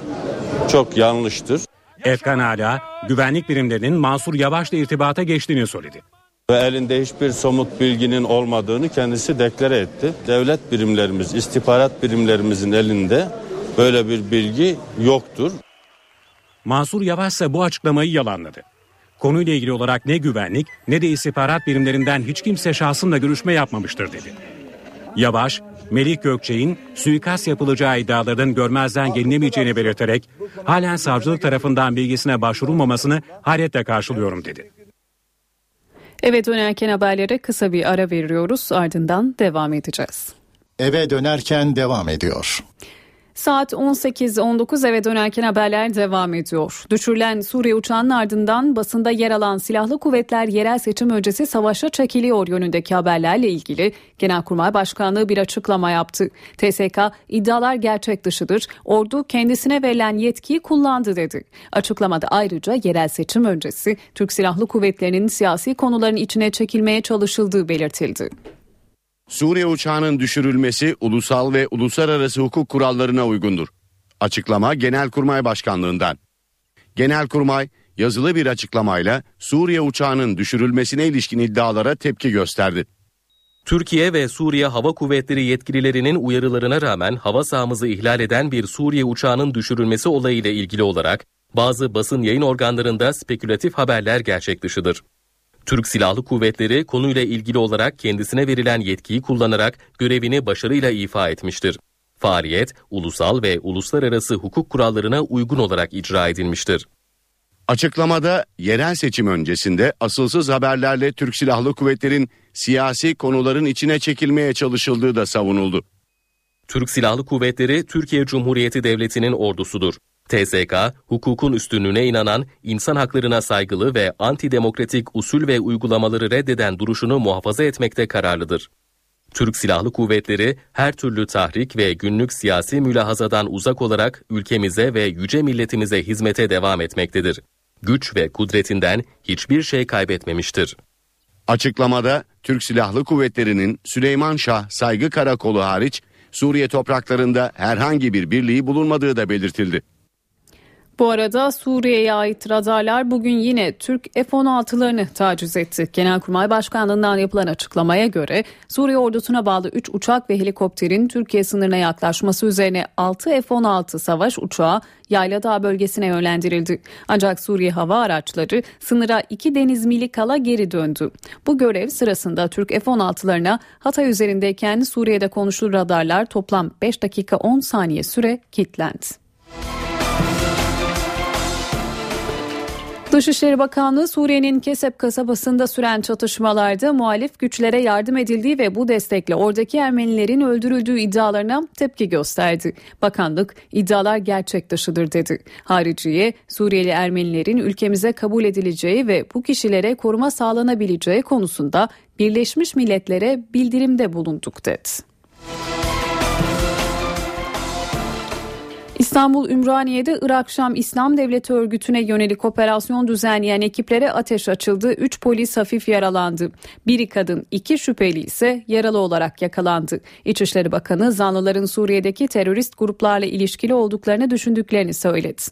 [SPEAKER 11] çok yanlıştır.
[SPEAKER 5] Efkan Ala güvenlik birimlerinin Mansur Yavaş'la irtibata geçtiğini söyledi.
[SPEAKER 11] Ve elinde hiçbir somut bilginin olmadığını kendisi deklare etti. Devlet birimlerimiz, istihbarat birimlerimizin elinde böyle bir bilgi yoktur.
[SPEAKER 5] Mansur Yavaş ise bu açıklamayı yalanladı. Konuyla ilgili olarak ne güvenlik ne de istihbarat birimlerinden hiç kimse şahsımla görüşme yapmamıştır dedi. Yavaş, Melih Gökçe'nin suikast yapılacağı iddialarının görmezden gelinemeyeceğini belirterek halen savcılık tarafından bilgisine başvurulmamasını hayretle karşılıyorum dedi.
[SPEAKER 2] Eve dönerken haberlere kısa bir ara veriyoruz ardından devam edeceğiz.
[SPEAKER 12] Eve dönerken devam ediyor.
[SPEAKER 2] Saat 18.19 eve dönerken haberler devam ediyor. Düşürülen Suriye uçağının ardından basında yer alan silahlı kuvvetler yerel seçim öncesi savaşa çekiliyor yönündeki haberlerle ilgili Genelkurmay Başkanlığı bir açıklama yaptı. TSK iddialar gerçek dışıdır. Ordu kendisine verilen yetkiyi kullandı dedi. Açıklamada ayrıca yerel seçim öncesi Türk Silahlı Kuvvetleri'nin siyasi konuların içine çekilmeye çalışıldığı belirtildi.
[SPEAKER 18] Suriye uçağının düşürülmesi ulusal ve uluslararası hukuk kurallarına uygundur. Açıklama Genelkurmay Başkanlığından. Genelkurmay yazılı bir açıklamayla Suriye uçağının düşürülmesine ilişkin iddialara tepki gösterdi.
[SPEAKER 30] Türkiye ve Suriye Hava Kuvvetleri yetkililerinin uyarılarına rağmen hava sahamızı ihlal eden bir Suriye uçağının düşürülmesi olayıyla ilgili olarak bazı basın yayın organlarında spekülatif haberler gerçek dışıdır. Türk Silahlı Kuvvetleri konuyla ilgili olarak kendisine verilen yetkiyi kullanarak görevini başarıyla ifa etmiştir. Faaliyet ulusal ve uluslararası hukuk kurallarına uygun olarak icra edilmiştir.
[SPEAKER 18] Açıklamada yerel seçim öncesinde asılsız haberlerle Türk Silahlı Kuvvetleri'nin siyasi konuların içine çekilmeye çalışıldığı da savunuldu.
[SPEAKER 30] Türk Silahlı Kuvvetleri Türkiye Cumhuriyeti Devleti'nin ordusudur. TSK, hukukun üstünlüğüne inanan, insan haklarına saygılı ve antidemokratik usul ve uygulamaları reddeden duruşunu muhafaza etmekte kararlıdır. Türk Silahlı Kuvvetleri her türlü tahrik ve günlük siyasi mülahazadan uzak olarak ülkemize ve yüce milletimize hizmete devam etmektedir. Güç ve kudretinden hiçbir şey kaybetmemiştir.
[SPEAKER 18] Açıklamada Türk Silahlı Kuvvetleri'nin Süleyman Şah Saygı Karakolu hariç Suriye topraklarında herhangi bir birliği bulunmadığı da belirtildi.
[SPEAKER 2] Bu arada Suriye'ye ait radarlar bugün yine Türk F-16'larını taciz etti. Genelkurmay Başkanlığı'ndan yapılan açıklamaya göre Suriye ordusuna bağlı 3 uçak ve helikopterin Türkiye sınırına yaklaşması üzerine 6 F-16 savaş uçağı Yayladağ bölgesine yönlendirildi. Ancak Suriye hava araçları sınıra 2 deniz mili kala geri döndü. Bu görev sırasında Türk F-16'larına Hatay üzerindeyken Suriye'de konuşulan radarlar toplam 5 dakika 10 saniye süre kilitlendi. Dışişleri Bakanlığı Suriye'nin Kesep kasabasında süren çatışmalarda muhalif güçlere yardım edildiği ve bu destekle oradaki Ermenilerin öldürüldüğü iddialarına tepki gösterdi. Bakanlık iddialar gerçek dışıdır dedi. Hariciye Suriyeli Ermenilerin ülkemize kabul edileceği ve bu kişilere koruma sağlanabileceği konusunda Birleşmiş Milletler'e bildirimde bulunduk dedi. İstanbul Ümraniye'de Irak Şam İslam Devleti örgütüne yönelik operasyon düzenleyen ekiplere ateş açıldı. 3 polis hafif yaralandı. Biri kadın, iki şüpheli ise yaralı olarak yakalandı. İçişleri Bakanı zanlıların Suriye'deki terörist gruplarla ilişkili olduklarını düşündüklerini söyledi.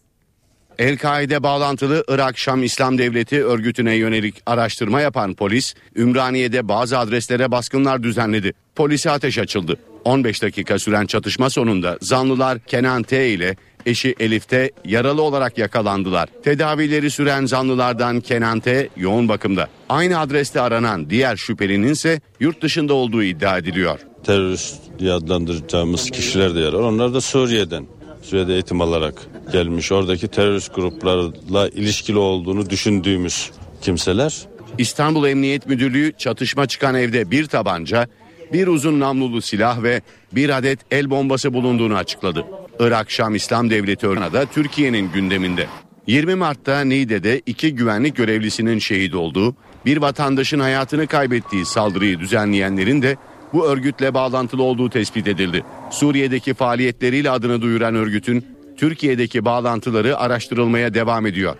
[SPEAKER 18] El-Kaide bağlantılı Irak Şam İslam Devleti örgütüne yönelik araştırma yapan polis, Ümraniye'de bazı adreslere baskınlar düzenledi. Polise ateş açıldı. 15 dakika süren çatışma sonunda zanlılar Kenan T ile eşi Elif T yaralı olarak yakalandılar. Tedavileri süren zanlılardan Kenan T yoğun bakımda. Aynı adreste aranan diğer şüphelinin ise yurt dışında olduğu iddia ediliyor.
[SPEAKER 11] Terörist diye adlandıracağımız kişiler de var. Onlar da Suriye'den. Suriye'de eğitim alarak gelmiş. Oradaki terörist gruplarla ilişkili olduğunu düşündüğümüz kimseler.
[SPEAKER 18] İstanbul Emniyet Müdürlüğü çatışma çıkan evde bir tabanca, bir uzun namlulu silah ve bir adet el bombası bulunduğunu açıkladı. Irak Şam İslam Devleti da Türkiye'nin gündeminde. 20 Mart'ta Niğde'de iki güvenlik görevlisinin şehit olduğu, bir vatandaşın hayatını kaybettiği saldırıyı düzenleyenlerin de bu örgütle bağlantılı olduğu tespit edildi. Suriye'deki faaliyetleriyle adını duyuran örgütün Türkiye'deki bağlantıları araştırılmaya devam ediyor.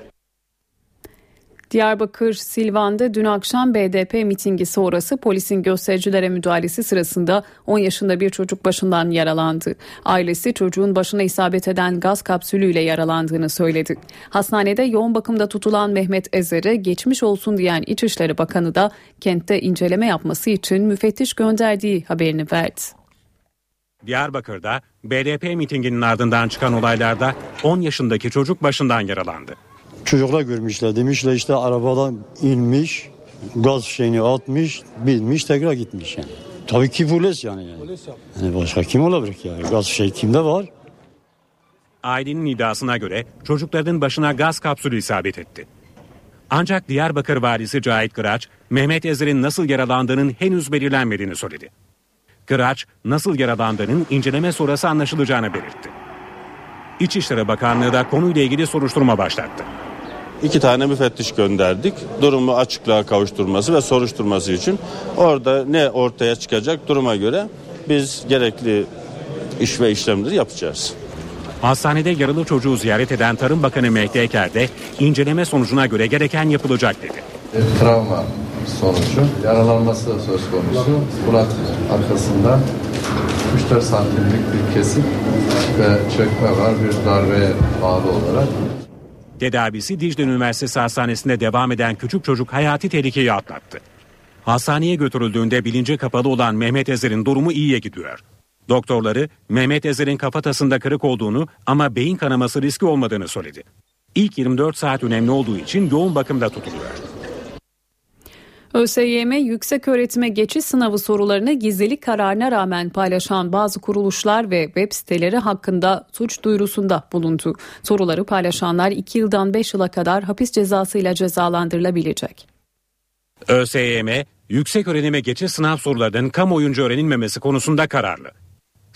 [SPEAKER 2] Diyarbakır Silvan'da dün akşam BDP mitingi sonrası polisin göstericilere müdahalesi sırasında 10 yaşında bir çocuk başından yaralandı. Ailesi çocuğun başına isabet eden gaz kapsülüyle yaralandığını söyledi. Hastanede yoğun bakımda tutulan Mehmet Ezer'e geçmiş olsun diyen İçişleri Bakanı da kentte inceleme yapması için müfettiş gönderdiği haberini verdi.
[SPEAKER 5] Diyarbakır'da BDP mitinginin ardından çıkan olaylarda 10 yaşındaki çocuk başından yaralandı.
[SPEAKER 31] Çocuklar görmüşler demişler işte arabadan inmiş gaz şeyini atmış binmiş tekrar gitmiş yani. Tabii ki polis yani. yani. yani başka kim olabilir ki yani gaz şey kimde var?
[SPEAKER 5] Ailenin iddiasına göre çocukların başına gaz kapsülü isabet etti. Ancak Diyarbakır valisi Cahit Kıraç, Mehmet Ezer'in nasıl yaralandığının henüz belirlenmediğini söyledi. Kıraç, nasıl yaralandığının inceleme sonrası anlaşılacağını belirtti. İçişleri Bakanlığı da konuyla ilgili soruşturma başlattı.
[SPEAKER 11] İki tane müfettiş gönderdik. Durumu açıklığa kavuşturması ve soruşturması için. Orada ne ortaya çıkacak duruma göre biz gerekli iş ve işlemleri yapacağız.
[SPEAKER 5] Hastanede yaralı çocuğu ziyaret eden Tarım Bakanı Mehdi Eker de inceleme sonucuna göre gereken yapılacak dedi.
[SPEAKER 17] Bir travma sonucu yaralanması söz konusu. Kulak arkasında 3-4 santimlik bir kesik ve çökme var bir darbeye bağlı olarak.
[SPEAKER 5] Tedavisi Dicle Üniversitesi Hastanesi'nde devam eden küçük çocuk hayati tehlikeyi atlattı. Hastaneye götürüldüğünde bilinci kapalı olan Mehmet Ezer'in durumu iyiye gidiyor. Doktorları Mehmet Ezer'in kafatasında kırık olduğunu ama beyin kanaması riski olmadığını söyledi. İlk 24 saat önemli olduğu için yoğun bakımda tutuluyor.
[SPEAKER 2] ÖSYM yüksek öğretime geçiş sınavı sorularını gizlilik kararına rağmen paylaşan bazı kuruluşlar ve web siteleri hakkında suç duyurusunda bulundu. Soruları paylaşanlar 2 yıldan 5 yıla kadar hapis cezasıyla cezalandırılabilecek.
[SPEAKER 5] ÖSYM, yüksek öğrenime geçiş sınav sorularının kamuoyunca öğrenilmemesi konusunda kararlı.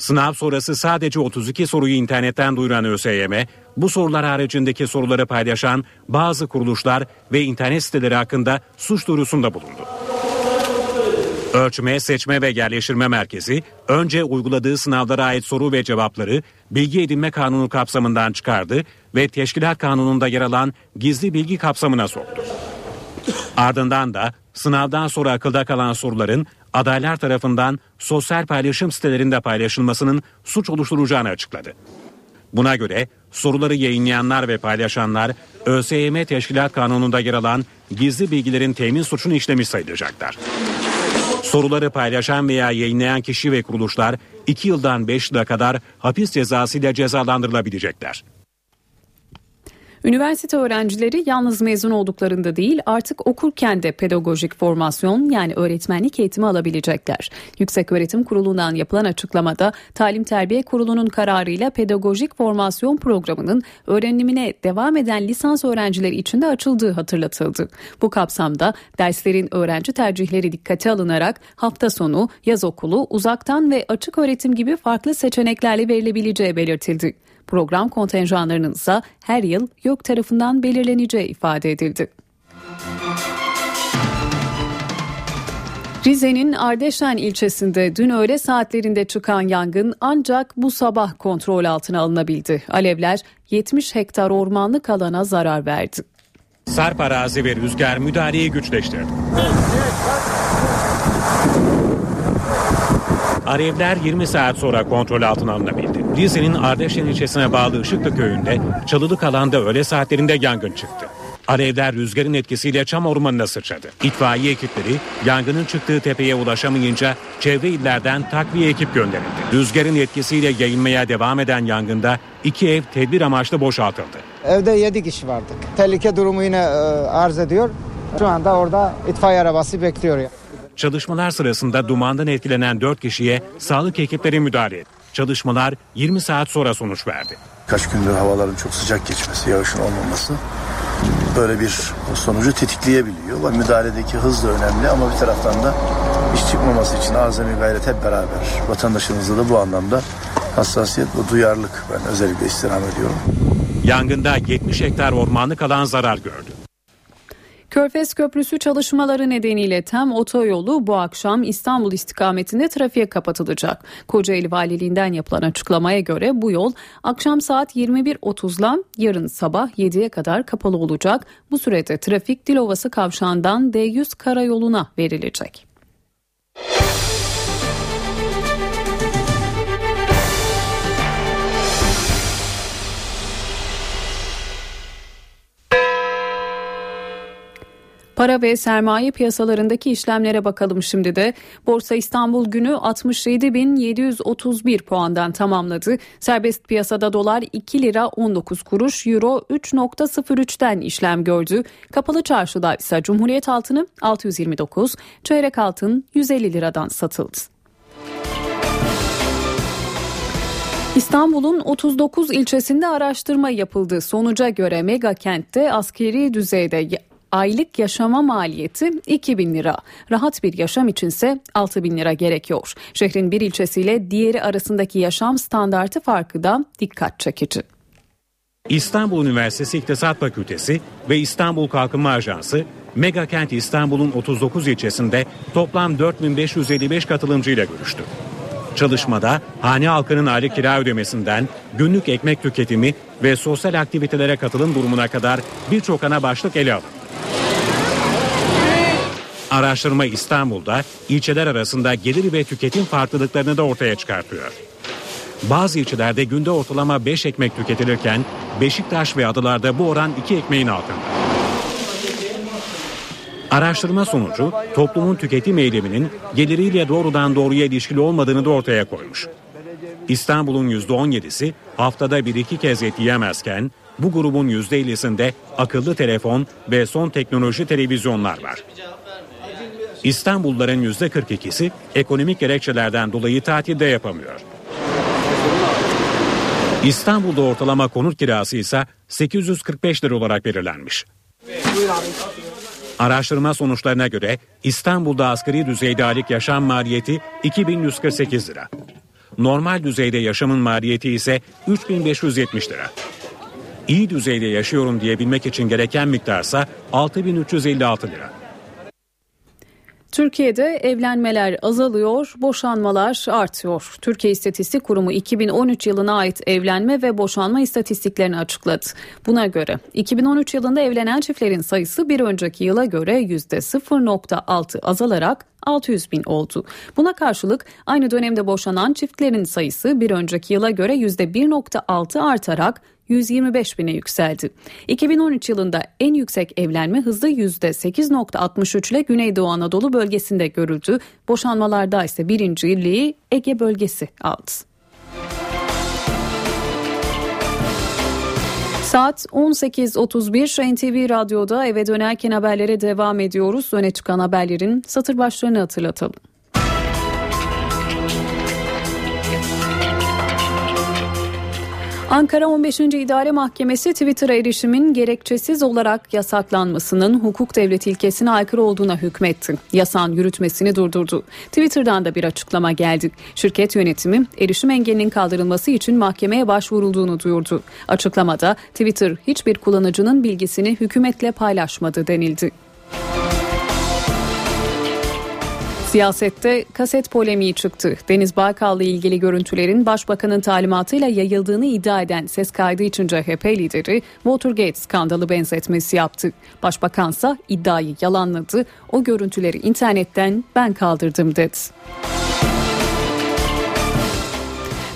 [SPEAKER 5] Sınav sonrası sadece 32 soruyu internetten duyuran ÖSYM, bu sorular haricindeki soruları paylaşan bazı kuruluşlar ve internet siteleri hakkında suç duyurusunda bulundu. Ölçme, Seçme ve Yerleştirme Merkezi önce uyguladığı sınavlara ait soru ve cevapları Bilgi Edinme Kanunu kapsamından çıkardı ve Teşkilat Kanunu'nda yer alan gizli bilgi kapsamına soktu. Ardından da sınavdan sonra akılda kalan soruların adaylar tarafından sosyal paylaşım sitelerinde paylaşılmasının suç oluşturacağını açıkladı. Buna göre soruları yayınlayanlar ve paylaşanlar ÖSYM Teşkilat Kanunu'nda yer alan gizli bilgilerin temin suçunu işlemiş sayılacaklar. Soruları paylaşan veya yayınlayan kişi ve kuruluşlar 2 yıldan 5 yıla kadar hapis cezası ile cezalandırılabilecekler.
[SPEAKER 2] Üniversite öğrencileri yalnız mezun olduklarında değil artık okurken de pedagojik formasyon yani öğretmenlik eğitimi alabilecekler. Yüksek Öğretim Kurulu'ndan yapılan açıklamada Talim Terbiye Kurulu'nun kararıyla pedagojik formasyon programının öğrenimine devam eden lisans öğrencileri için de açıldığı hatırlatıldı. Bu kapsamda derslerin öğrenci tercihleri dikkate alınarak hafta sonu, yaz okulu, uzaktan ve açık öğretim gibi farklı seçeneklerle verilebileceği belirtildi. Program kontenjanlarının ise her yıl YÖK tarafından belirleneceği ifade edildi. Rize'nin Ardeşen ilçesinde dün öğle saatlerinde çıkan yangın ancak bu sabah kontrol altına alınabildi. Alevler 70 hektar ormanlık alana zarar verdi.
[SPEAKER 5] Sarp arazi ve rüzgar müdahaleyi güçleştirdi. Alevler 20 saat sonra kontrol altına alınabildi. Rize'nin Ardeşen ilçesine bağlı Işıklı köyünde çalılık alanda öğle saatlerinde yangın çıktı. Alevler rüzgarın etkisiyle çam ormanına sıçradı. İtfaiye ekipleri yangının çıktığı tepeye ulaşamayınca çevre illerden takviye ekip gönderildi. Rüzgarın etkisiyle yayılmaya devam eden yangında iki ev tedbir amaçlı boşaltıldı.
[SPEAKER 32] Evde 7 kişi vardık. Tehlike durumu yine e, arz ediyor. Şu anda orada itfaiye arabası bekliyor.
[SPEAKER 5] Çalışmalar sırasında dumandan etkilenen 4 kişiye sağlık ekipleri müdahale etti. Çalışmalar 20 saat sonra sonuç verdi.
[SPEAKER 33] Kaç gündür havaların çok sıcak geçmesi, yağışın olmaması böyle bir sonucu tetikleyebiliyor. Müdahaledeki hız da önemli ama bir taraftan da iş çıkmaması için azami gayret hep beraber. Vatandaşımızda da bu anlamda hassasiyet ve duyarlılık ben özellikle istirham ediyorum.
[SPEAKER 5] Yangında 70 hektar ormanlık alan zarar gördü.
[SPEAKER 2] Körfez Köprüsü çalışmaları nedeniyle TEM otoyolu bu akşam İstanbul istikametinde trafiğe kapatılacak. Kocaeli Valiliğinden yapılan açıklamaya göre bu yol akşam saat 21.30'la yarın sabah 7'ye kadar kapalı olacak. Bu sürede trafik Dilovası kavşağından D100 karayoluna verilecek. Para ve sermaye piyasalarındaki işlemlere bakalım şimdi de. Borsa İstanbul günü 67.731 puandan tamamladı. Serbest piyasada dolar 2 lira 19 kuruş, euro 3.03'ten işlem gördü. Kapalı çarşıda ise Cumhuriyet altını 629, çeyrek altın 150 liradan satıldı. İstanbul'un 39 ilçesinde araştırma yapıldı. Sonuca göre mega kentte askeri düzeyde aylık yaşama maliyeti 2 bin lira. Rahat bir yaşam içinse 6 bin lira gerekiyor. Şehrin bir ilçesiyle diğeri arasındaki yaşam standartı farkı da dikkat çekici.
[SPEAKER 5] İstanbul Üniversitesi İktisat Fakültesi ve İstanbul Kalkınma Ajansı Mega Kent İstanbul'un 39 ilçesinde toplam 4555 katılımcıyla görüştü. Çalışmada hane halkının aylık kira ödemesinden günlük ekmek tüketimi ve sosyal aktivitelere katılım durumuna kadar birçok ana başlık ele alındı. Araştırma İstanbul'da ilçeler arasında gelir ve tüketim farklılıklarını da ortaya çıkartıyor. Bazı ilçelerde günde ortalama 5 ekmek tüketilirken Beşiktaş ve Adalar'da bu oran 2 ekmeğin altında. Araştırma sonucu toplumun tüketim eyleminin geliriyle doğrudan doğruya ilişkili olmadığını da ortaya koymuş. İstanbul'un %17'si haftada bir iki kez et yiyemezken bu grubun %50'sinde akıllı telefon ve son teknoloji televizyonlar var. İstanbulluların %42'si ekonomik gerekçelerden dolayı tatilde yapamıyor. İstanbul'da ortalama konut kirası ise 845 lira olarak belirlenmiş. Araştırma sonuçlarına göre İstanbul'da asgari düzeyde aylık yaşam maliyeti 2148 lira. Normal düzeyde yaşamın maliyeti ise 3570 lira. İyi düzeyde yaşıyorum diyebilmek için gereken miktarsa 6356 lira.
[SPEAKER 2] Türkiye'de evlenmeler azalıyor, boşanmalar artıyor. Türkiye İstatistik Kurumu 2013 yılına ait evlenme ve boşanma istatistiklerini açıkladı. Buna göre 2013 yılında evlenen çiftlerin sayısı bir önceki yıla göre %0.6 azalarak 600 bin oldu. Buna karşılık aynı dönemde boşanan çiftlerin sayısı bir önceki yıla göre %1.6 artarak 125 bine yükseldi. 2013 yılında en yüksek evlenme hızı %8.63 ile Güneydoğu Anadolu bölgesinde görüldü. Boşanmalarda ise birinciliği Ege bölgesi aldı. Saat 18.31 NTV Radyo'da eve dönerken haberlere devam ediyoruz. Öne çıkan haberlerin satır başlarını hatırlatalım. Ankara 15. İdare Mahkemesi Twitter'a erişimin gerekçesiz olarak yasaklanmasının hukuk devleti ilkesine aykırı olduğuna hükmetti. Yasan yürütmesini durdurdu. Twitter'dan da bir açıklama geldi. Şirket yönetimi erişim engelinin kaldırılması için mahkemeye başvurulduğunu duyurdu. Açıklamada Twitter hiçbir kullanıcının bilgisini hükümetle paylaşmadı denildi. Siyasette kaset polemiği çıktı. Deniz Baykal'la ilgili görüntülerin başbakanın talimatıyla yayıldığını iddia eden ses kaydı için CHP lideri Watergate skandalı benzetmesi yaptı. Başbakansa iddiayı yalanladı. O görüntüleri internetten ben kaldırdım dedi.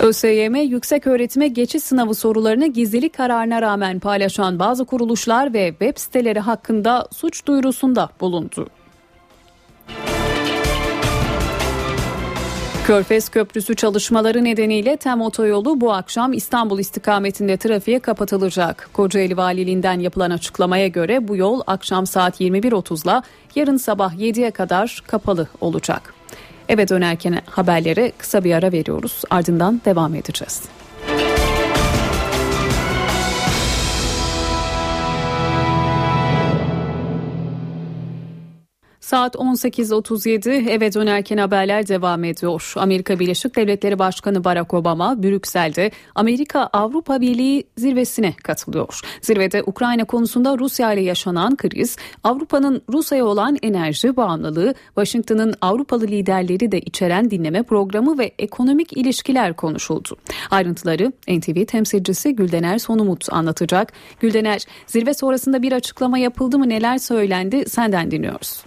[SPEAKER 2] ÖSYM yüksek öğretime geçiş sınavı sorularını gizlilik kararına rağmen paylaşan bazı kuruluşlar ve web siteleri hakkında suç duyurusunda bulundu. Körfez Köprüsü çalışmaları nedeniyle TEM otoyolu bu akşam İstanbul istikametinde trafiğe kapatılacak. Kocaeli Valiliğinden yapılan açıklamaya göre bu yol akşam saat 21.30'la yarın sabah 7'ye kadar kapalı olacak. Eve dönerken haberlere kısa bir ara veriyoruz. Ardından devam edeceğiz. Saat 18.37 eve dönerken haberler devam ediyor. Amerika Birleşik Devletleri Başkanı Barack Obama Brüksel'de Amerika Avrupa Birliği zirvesine katılıyor. Zirvede Ukrayna konusunda Rusya ile yaşanan kriz, Avrupa'nın Rusya'ya olan enerji bağımlılığı, Washington'ın Avrupalı liderleri de içeren dinleme programı ve ekonomik ilişkiler konuşuldu. Ayrıntıları NTV temsilcisi Güldener Sonumut anlatacak. Güldener, zirve sonrasında bir açıklama yapıldı mı neler söylendi senden dinliyoruz.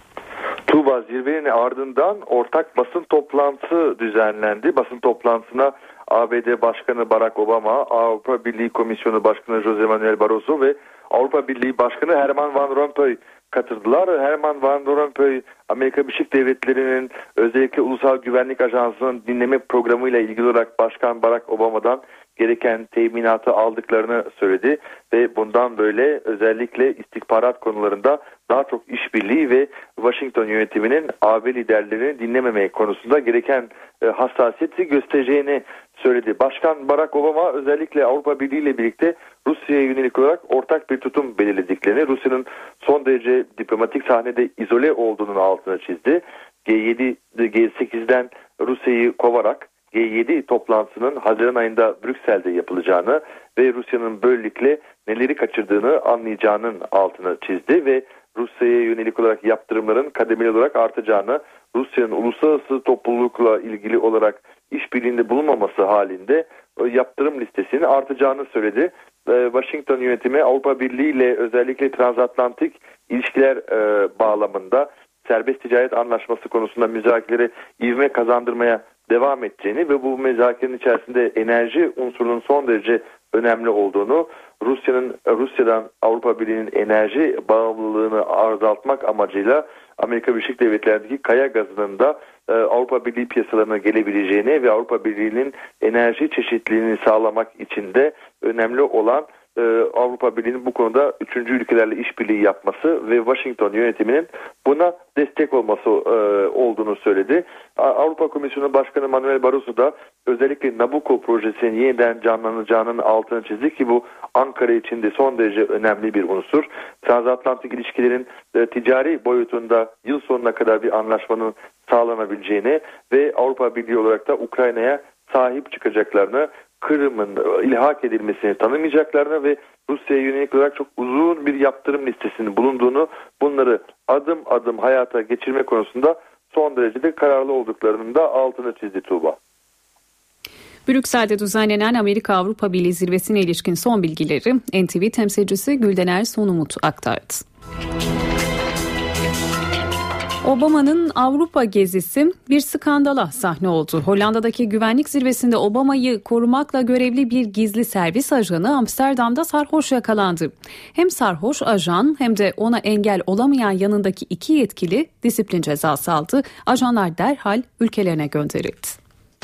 [SPEAKER 34] Tuğba zirvenin ardından ortak basın toplantısı düzenlendi. Basın toplantısına ABD Başkanı Barack Obama, Avrupa Birliği Komisyonu Başkanı Jose Manuel Barroso ve Avrupa Birliği Başkanı Herman Van Rompuy katıldılar. Herman Van Rompuy Amerika Birleşik Devletleri'nin özellikle Ulusal Güvenlik Ajansı'nın dinleme programıyla ilgili olarak Başkan Barack Obama'dan gereken teminatı aldıklarını söyledi ve bundan böyle özellikle istihbarat konularında daha çok işbirliği ve Washington yönetiminin AB liderlerini dinlememeye konusunda gereken e, hassasiyeti göstereceğini söyledi. Başkan Barack Obama özellikle Avrupa Birliği ile birlikte Rusya'ya yönelik olarak ortak bir tutum belirlediklerini, Rusya'nın son derece diplomatik sahnede izole olduğunun altına çizdi. G7, G8'den Rusya'yı kovarak G7 toplantısının Haziran ayında Brüksel'de yapılacağını ve Rusya'nın böylelikle neleri kaçırdığını anlayacağının altını çizdi ve Rusya'ya yönelik olarak yaptırımların kademeli olarak artacağını, Rusya'nın uluslararası toplulukla ilgili olarak işbirliğinde bulunmaması halinde yaptırım listesinin artacağını söyledi. Washington yönetimi Avrupa Birliği ile özellikle transatlantik ilişkiler bağlamında serbest ticaret anlaşması konusunda müzakereleri ivme kazandırmaya devam edeceğini ve bu müzakerenin içerisinde enerji unsurunun son derece önemli olduğunu, Rusya'nın Rusya'dan Avrupa Birliği'nin enerji bağımlılığını azaltmak amacıyla Amerika Birleşik Devletleri'ndeki kaya gazının da e, Avrupa Birliği piyasalarına gelebileceğini ve Avrupa Birliği'nin enerji çeşitliliğini sağlamak için de önemli olan e, Avrupa Birliği'nin bu konuda üçüncü ülkelerle işbirliği yapması ve Washington yönetiminin buna destek olması e, olduğunu söyledi. Avrupa Komisyonu Başkanı Manuel Barroso da özellikle Nabucco projesinin yeniden canlanacağının altını çizdi ki bu Ankara için de son derece önemli bir unsur. Transatlantik ilişkilerin e, ticari boyutunda yıl sonuna kadar bir anlaşmanın sağlanabileceğini ve Avrupa Birliği olarak da Ukrayna'ya sahip çıkacaklarını, Kırım'ın ilhak edilmesini tanımayacaklarını ve Rusya'ya yönelik olarak çok uzun bir yaptırım listesinin bulunduğunu, bunları adım adım hayata geçirme konusunda son derecede kararlı olduklarının da altını çizdi Tuğba.
[SPEAKER 2] Brüksel'de düzenlenen Amerika Avrupa Birliği zirvesine ilişkin son bilgileri NTV temsilcisi Güldener Sonumut aktardı. Obama'nın Avrupa gezisi bir skandala sahne oldu. Hollanda'daki güvenlik zirvesinde Obama'yı korumakla görevli bir gizli servis ajanı Amsterdam'da sarhoş yakalandı. Hem sarhoş ajan hem de ona engel olamayan yanındaki iki yetkili disiplin cezası aldı. Ajanlar derhal ülkelerine gönderildi.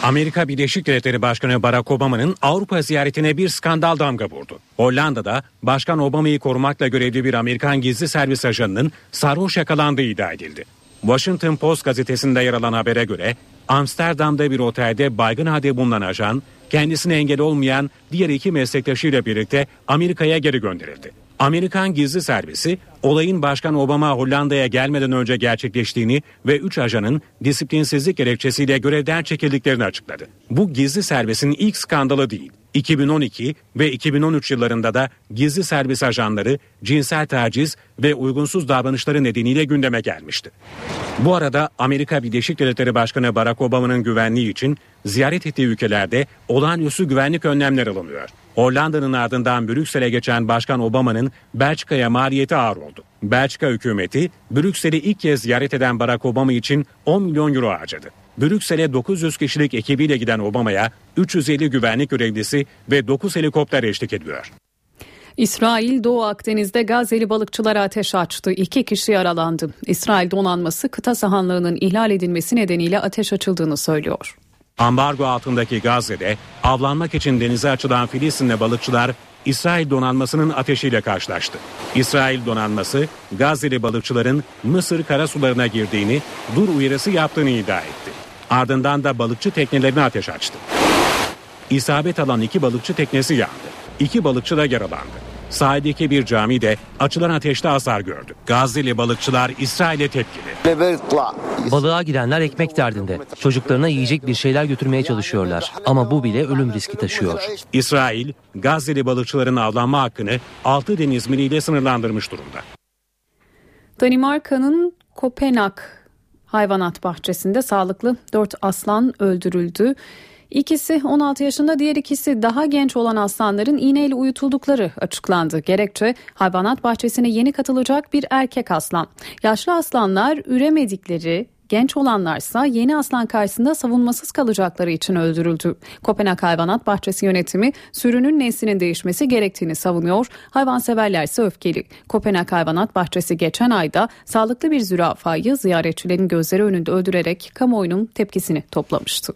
[SPEAKER 5] Amerika Birleşik Devletleri Başkanı Barack Obama'nın Avrupa ziyaretine bir skandal damga vurdu. Hollanda'da Başkan Obama'yı korumakla görevli bir Amerikan gizli servis ajanının sarhoş yakalandığı iddia edildi. Washington Post gazetesinde yer alan habere göre Amsterdam'da bir otelde baygın halde bulunan ajan kendisine engel olmayan diğer iki meslektaşıyla birlikte Amerika'ya geri gönderildi. Amerikan gizli servisi olayın Başkan Obama Hollanda'ya gelmeden önce gerçekleştiğini ve 3 ajanın disiplinsizlik gerekçesiyle görevden çekildiklerini açıkladı. Bu gizli servisin ilk skandalı değil. 2012 ve 2013 yıllarında da gizli servis ajanları cinsel taciz ve uygunsuz davranışları nedeniyle gündeme gelmişti. Bu arada Amerika Birleşik Devletleri Başkanı Barack Obama'nın güvenliği için ziyaret ettiği ülkelerde olağanüstü güvenlik önlemler alınıyor. Hollanda'nın ardından Brüksel'e geçen Başkan Obama'nın Belçika'ya maliyeti ağır oldu. Belçika hükümeti Brüksel'i ilk kez ziyaret eden Barack Obama için 10 milyon euro harcadı. Brüksel'e 900 kişilik ekibiyle giden Obama'ya 350 güvenlik görevlisi ve 9 helikopter eşlik ediyor.
[SPEAKER 2] İsrail Doğu Akdeniz'de Gazze'li balıkçılara ateş açtı. İki kişi yaralandı. İsrail donanması kıta sahanlığının ihlal edilmesi nedeniyle ateş açıldığını söylüyor.
[SPEAKER 5] Ambargo altındaki Gazze'de avlanmak için denize açılan Filistinli balıkçılar İsrail donanmasının ateşiyle karşılaştı. İsrail donanması Gazze'li balıkçıların Mısır karasularına girdiğini, dur uyarısı yaptığını iddia etti. Ardından da balıkçı teknelerine ateş açtı. İsabet alan iki balıkçı teknesi yandı. İki balıkçı da yaralandı. Sahildeki bir cami de açılan ateşte hasar gördü. Gazze'li balıkçılar İsrail'e tepkili.
[SPEAKER 35] Balığa girenler ekmek derdinde. Çocuklarına yiyecek bir şeyler götürmeye çalışıyorlar. Ama bu bile ölüm riski taşıyor.
[SPEAKER 5] İsrail, Gazze'li balıkçıların avlanma hakkını 6 deniz miliyle sınırlandırmış durumda.
[SPEAKER 2] Danimarka'nın Kopenhag hayvanat bahçesinde sağlıklı 4 aslan öldürüldü. İkisi 16 yaşında diğer ikisi daha genç olan aslanların iğneyle uyutuldukları açıklandı. Gerekçe hayvanat bahçesine yeni katılacak bir erkek aslan. Yaşlı aslanlar üremedikleri Genç olanlarsa yeni aslan karşısında savunmasız kalacakları için öldürüldü. Kopenhag Hayvanat Bahçesi yönetimi sürünün neslinin değişmesi gerektiğini savunuyor. Hayvanseverler ise öfkeli. Kopenhag Hayvanat Bahçesi geçen ayda sağlıklı bir zürafayı ziyaretçilerin gözleri önünde öldürerek kamuoyunun tepkisini toplamıştı.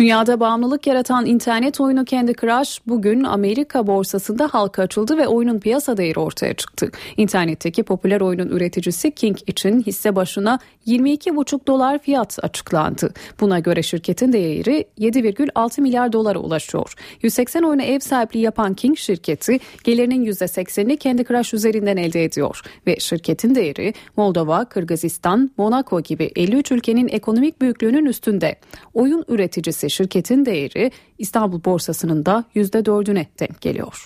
[SPEAKER 2] Dünyada bağımlılık yaratan internet oyunu Candy Crush bugün Amerika borsasında halka açıldı ve oyunun piyasa değeri ortaya çıktı. İnternetteki popüler oyunun üreticisi King için hisse başına 22,5 dolar fiyat açıklandı. Buna göre şirketin değeri 7,6 milyar dolara ulaşıyor. 180 oyuna ev sahipliği yapan King şirketi gelirinin %80'ini Candy Crush üzerinden elde ediyor ve şirketin değeri Moldova, Kırgızistan, Monaco gibi 53 ülkenin ekonomik büyüklüğünün üstünde. Oyun üreticisi şirketin değeri İstanbul borsasının da %4'üne denk geliyor.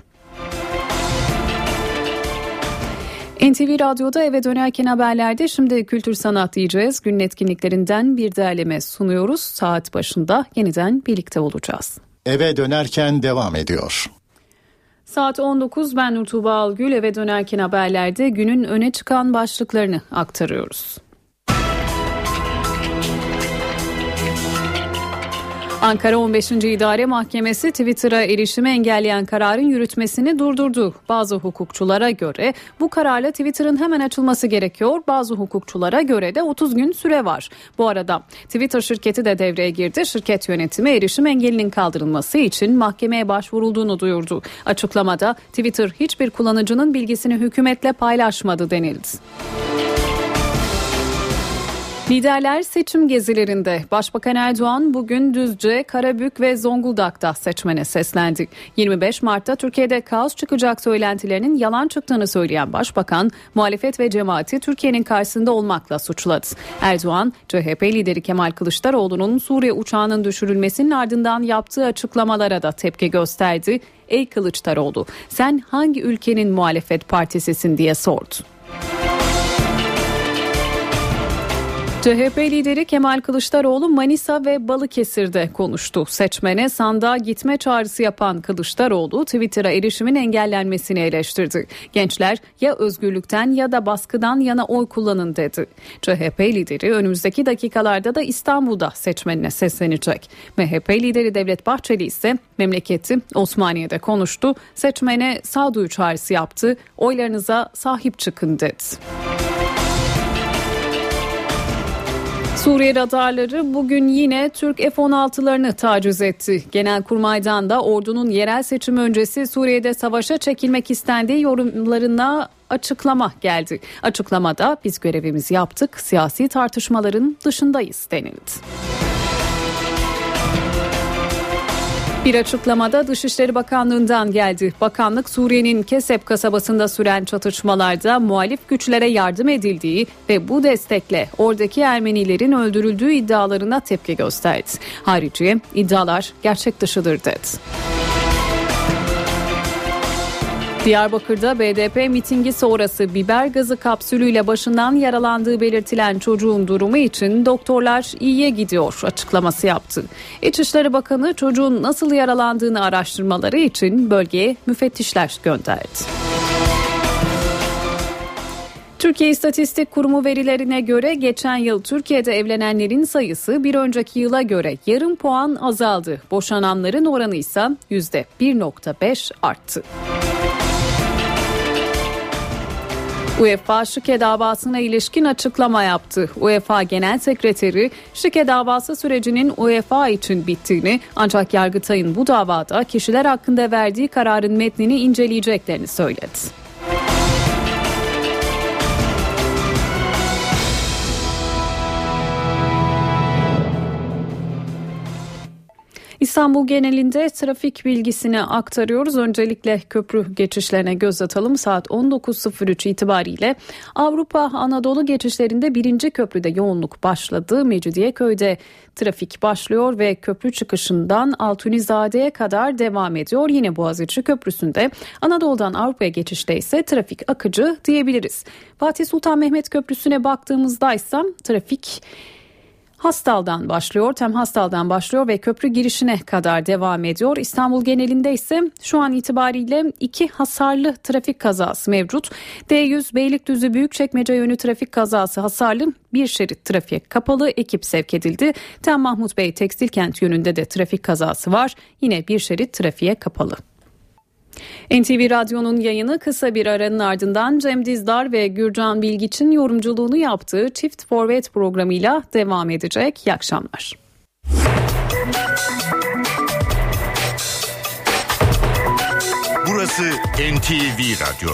[SPEAKER 2] NTV Radyo'da eve dönerken haberlerde şimdi kültür sanat diyeceğiz. Günün etkinliklerinden bir derleme sunuyoruz. Saat başında yeniden birlikte olacağız.
[SPEAKER 12] Eve dönerken devam ediyor.
[SPEAKER 2] Saat 19 ben Nurtuğba Algül eve dönerken haberlerde günün öne çıkan başlıklarını aktarıyoruz. Ankara 15. İdare Mahkemesi Twitter'a erişimi engelleyen kararın yürütmesini durdurdu. Bazı hukukçulara göre bu kararla Twitter'ın hemen açılması gerekiyor. Bazı hukukçulara göre de 30 gün süre var. Bu arada Twitter şirketi de devreye girdi. Şirket yönetimi erişim engelinin kaldırılması için mahkemeye başvurulduğunu duyurdu. Açıklamada Twitter hiçbir kullanıcının bilgisini hükümetle paylaşmadı denildi. Liderler seçim gezilerinde Başbakan Erdoğan bugün Düzce, Karabük ve Zonguldak'ta seçmene seslendi. 25 Mart'ta Türkiye'de kaos çıkacak söylentilerinin yalan çıktığını söyleyen Başbakan, muhalefet ve cemaati Türkiye'nin karşısında olmakla suçladı. Erdoğan, CHP lideri Kemal Kılıçdaroğlu'nun Suriye uçağının düşürülmesinin ardından yaptığı açıklamalara da tepki gösterdi. Ey Kılıçdaroğlu, sen hangi ülkenin muhalefet partisisin diye sordu. CHP lideri Kemal Kılıçdaroğlu Manisa ve Balıkesir'de konuştu. Seçmene sandığa gitme çağrısı yapan Kılıçdaroğlu Twitter'a erişimin engellenmesini eleştirdi. Gençler ya özgürlükten ya da baskıdan yana oy kullanın dedi. CHP lideri önümüzdeki dakikalarda da İstanbul'da seçmenine seslenecek. MHP lideri Devlet Bahçeli ise memleketi Osmaniye'de konuştu. Seçmene sağduyu çağrısı yaptı. Oylarınıza sahip çıkın dedi. Suriye radarları bugün yine Türk F-16'larını taciz etti. Genelkurmay'dan da ordunun yerel seçim öncesi Suriye'de savaşa çekilmek istendiği yorumlarına açıklama geldi. Açıklamada biz görevimizi yaptık, siyasi tartışmaların dışındayız denildi. Bir açıklamada Dışişleri Bakanlığı'ndan geldi. Bakanlık Suriye'nin Kesep kasabasında süren çatışmalarda muhalif güçlere yardım edildiği ve bu destekle oradaki Ermenilerin öldürüldüğü iddialarına tepki gösterdi. Harici iddialar gerçek dışıdır dedi. Diyarbakır'da BDP mitingi sonrası biber gazı kapsülüyle başından yaralandığı belirtilen çocuğun durumu için doktorlar iyiye gidiyor açıklaması yaptı. İçişleri Bakanı çocuğun nasıl yaralandığını araştırmaları için bölgeye müfettişler gönderdi. Türkiye İstatistik Kurumu verilerine göre geçen yıl Türkiye'de evlenenlerin sayısı bir önceki yıla göre yarım puan azaldı. Boşananların oranı ise %1.5 arttı. UEFA şike davasına ilişkin açıklama yaptı. UEFA Genel Sekreteri şike davası sürecinin UEFA için bittiğini ancak Yargıtay'ın bu davada kişiler hakkında verdiği kararın metnini inceleyeceklerini söyledi. İstanbul genelinde trafik bilgisini aktarıyoruz. Öncelikle köprü geçişlerine göz atalım. Saat 19.03 itibariyle Avrupa Anadolu geçişlerinde birinci köprüde yoğunluk başladı. Mecidiyeköy'de trafik başlıyor ve köprü çıkışından Altunizade'ye kadar devam ediyor. Yine Boğaziçi Köprüsü'nde Anadolu'dan Avrupa'ya geçişte ise trafik akıcı diyebiliriz. Fatih Sultan Mehmet Köprüsü'ne baktığımızda ise trafik Hastal'dan başlıyor, Tem Hastal'dan başlıyor ve köprü girişine kadar devam ediyor. İstanbul genelinde ise şu an itibariyle iki hasarlı trafik kazası mevcut. D100 Beylikdüzü Büyükçekmece yönü trafik kazası hasarlı bir şerit trafiğe kapalı ekip sevk edildi. Tem Mahmut Bey Tekstil Kent yönünde de trafik kazası var. Yine bir şerit trafiğe kapalı. NTV Radyo'nun yayını kısa bir aranın ardından Cem Dizdar ve Gürcan Bilgiç'in yorumculuğunu yaptığı Çift Forvet programıyla devam edecek. İyi akşamlar.
[SPEAKER 36] Burası NTV Radyo.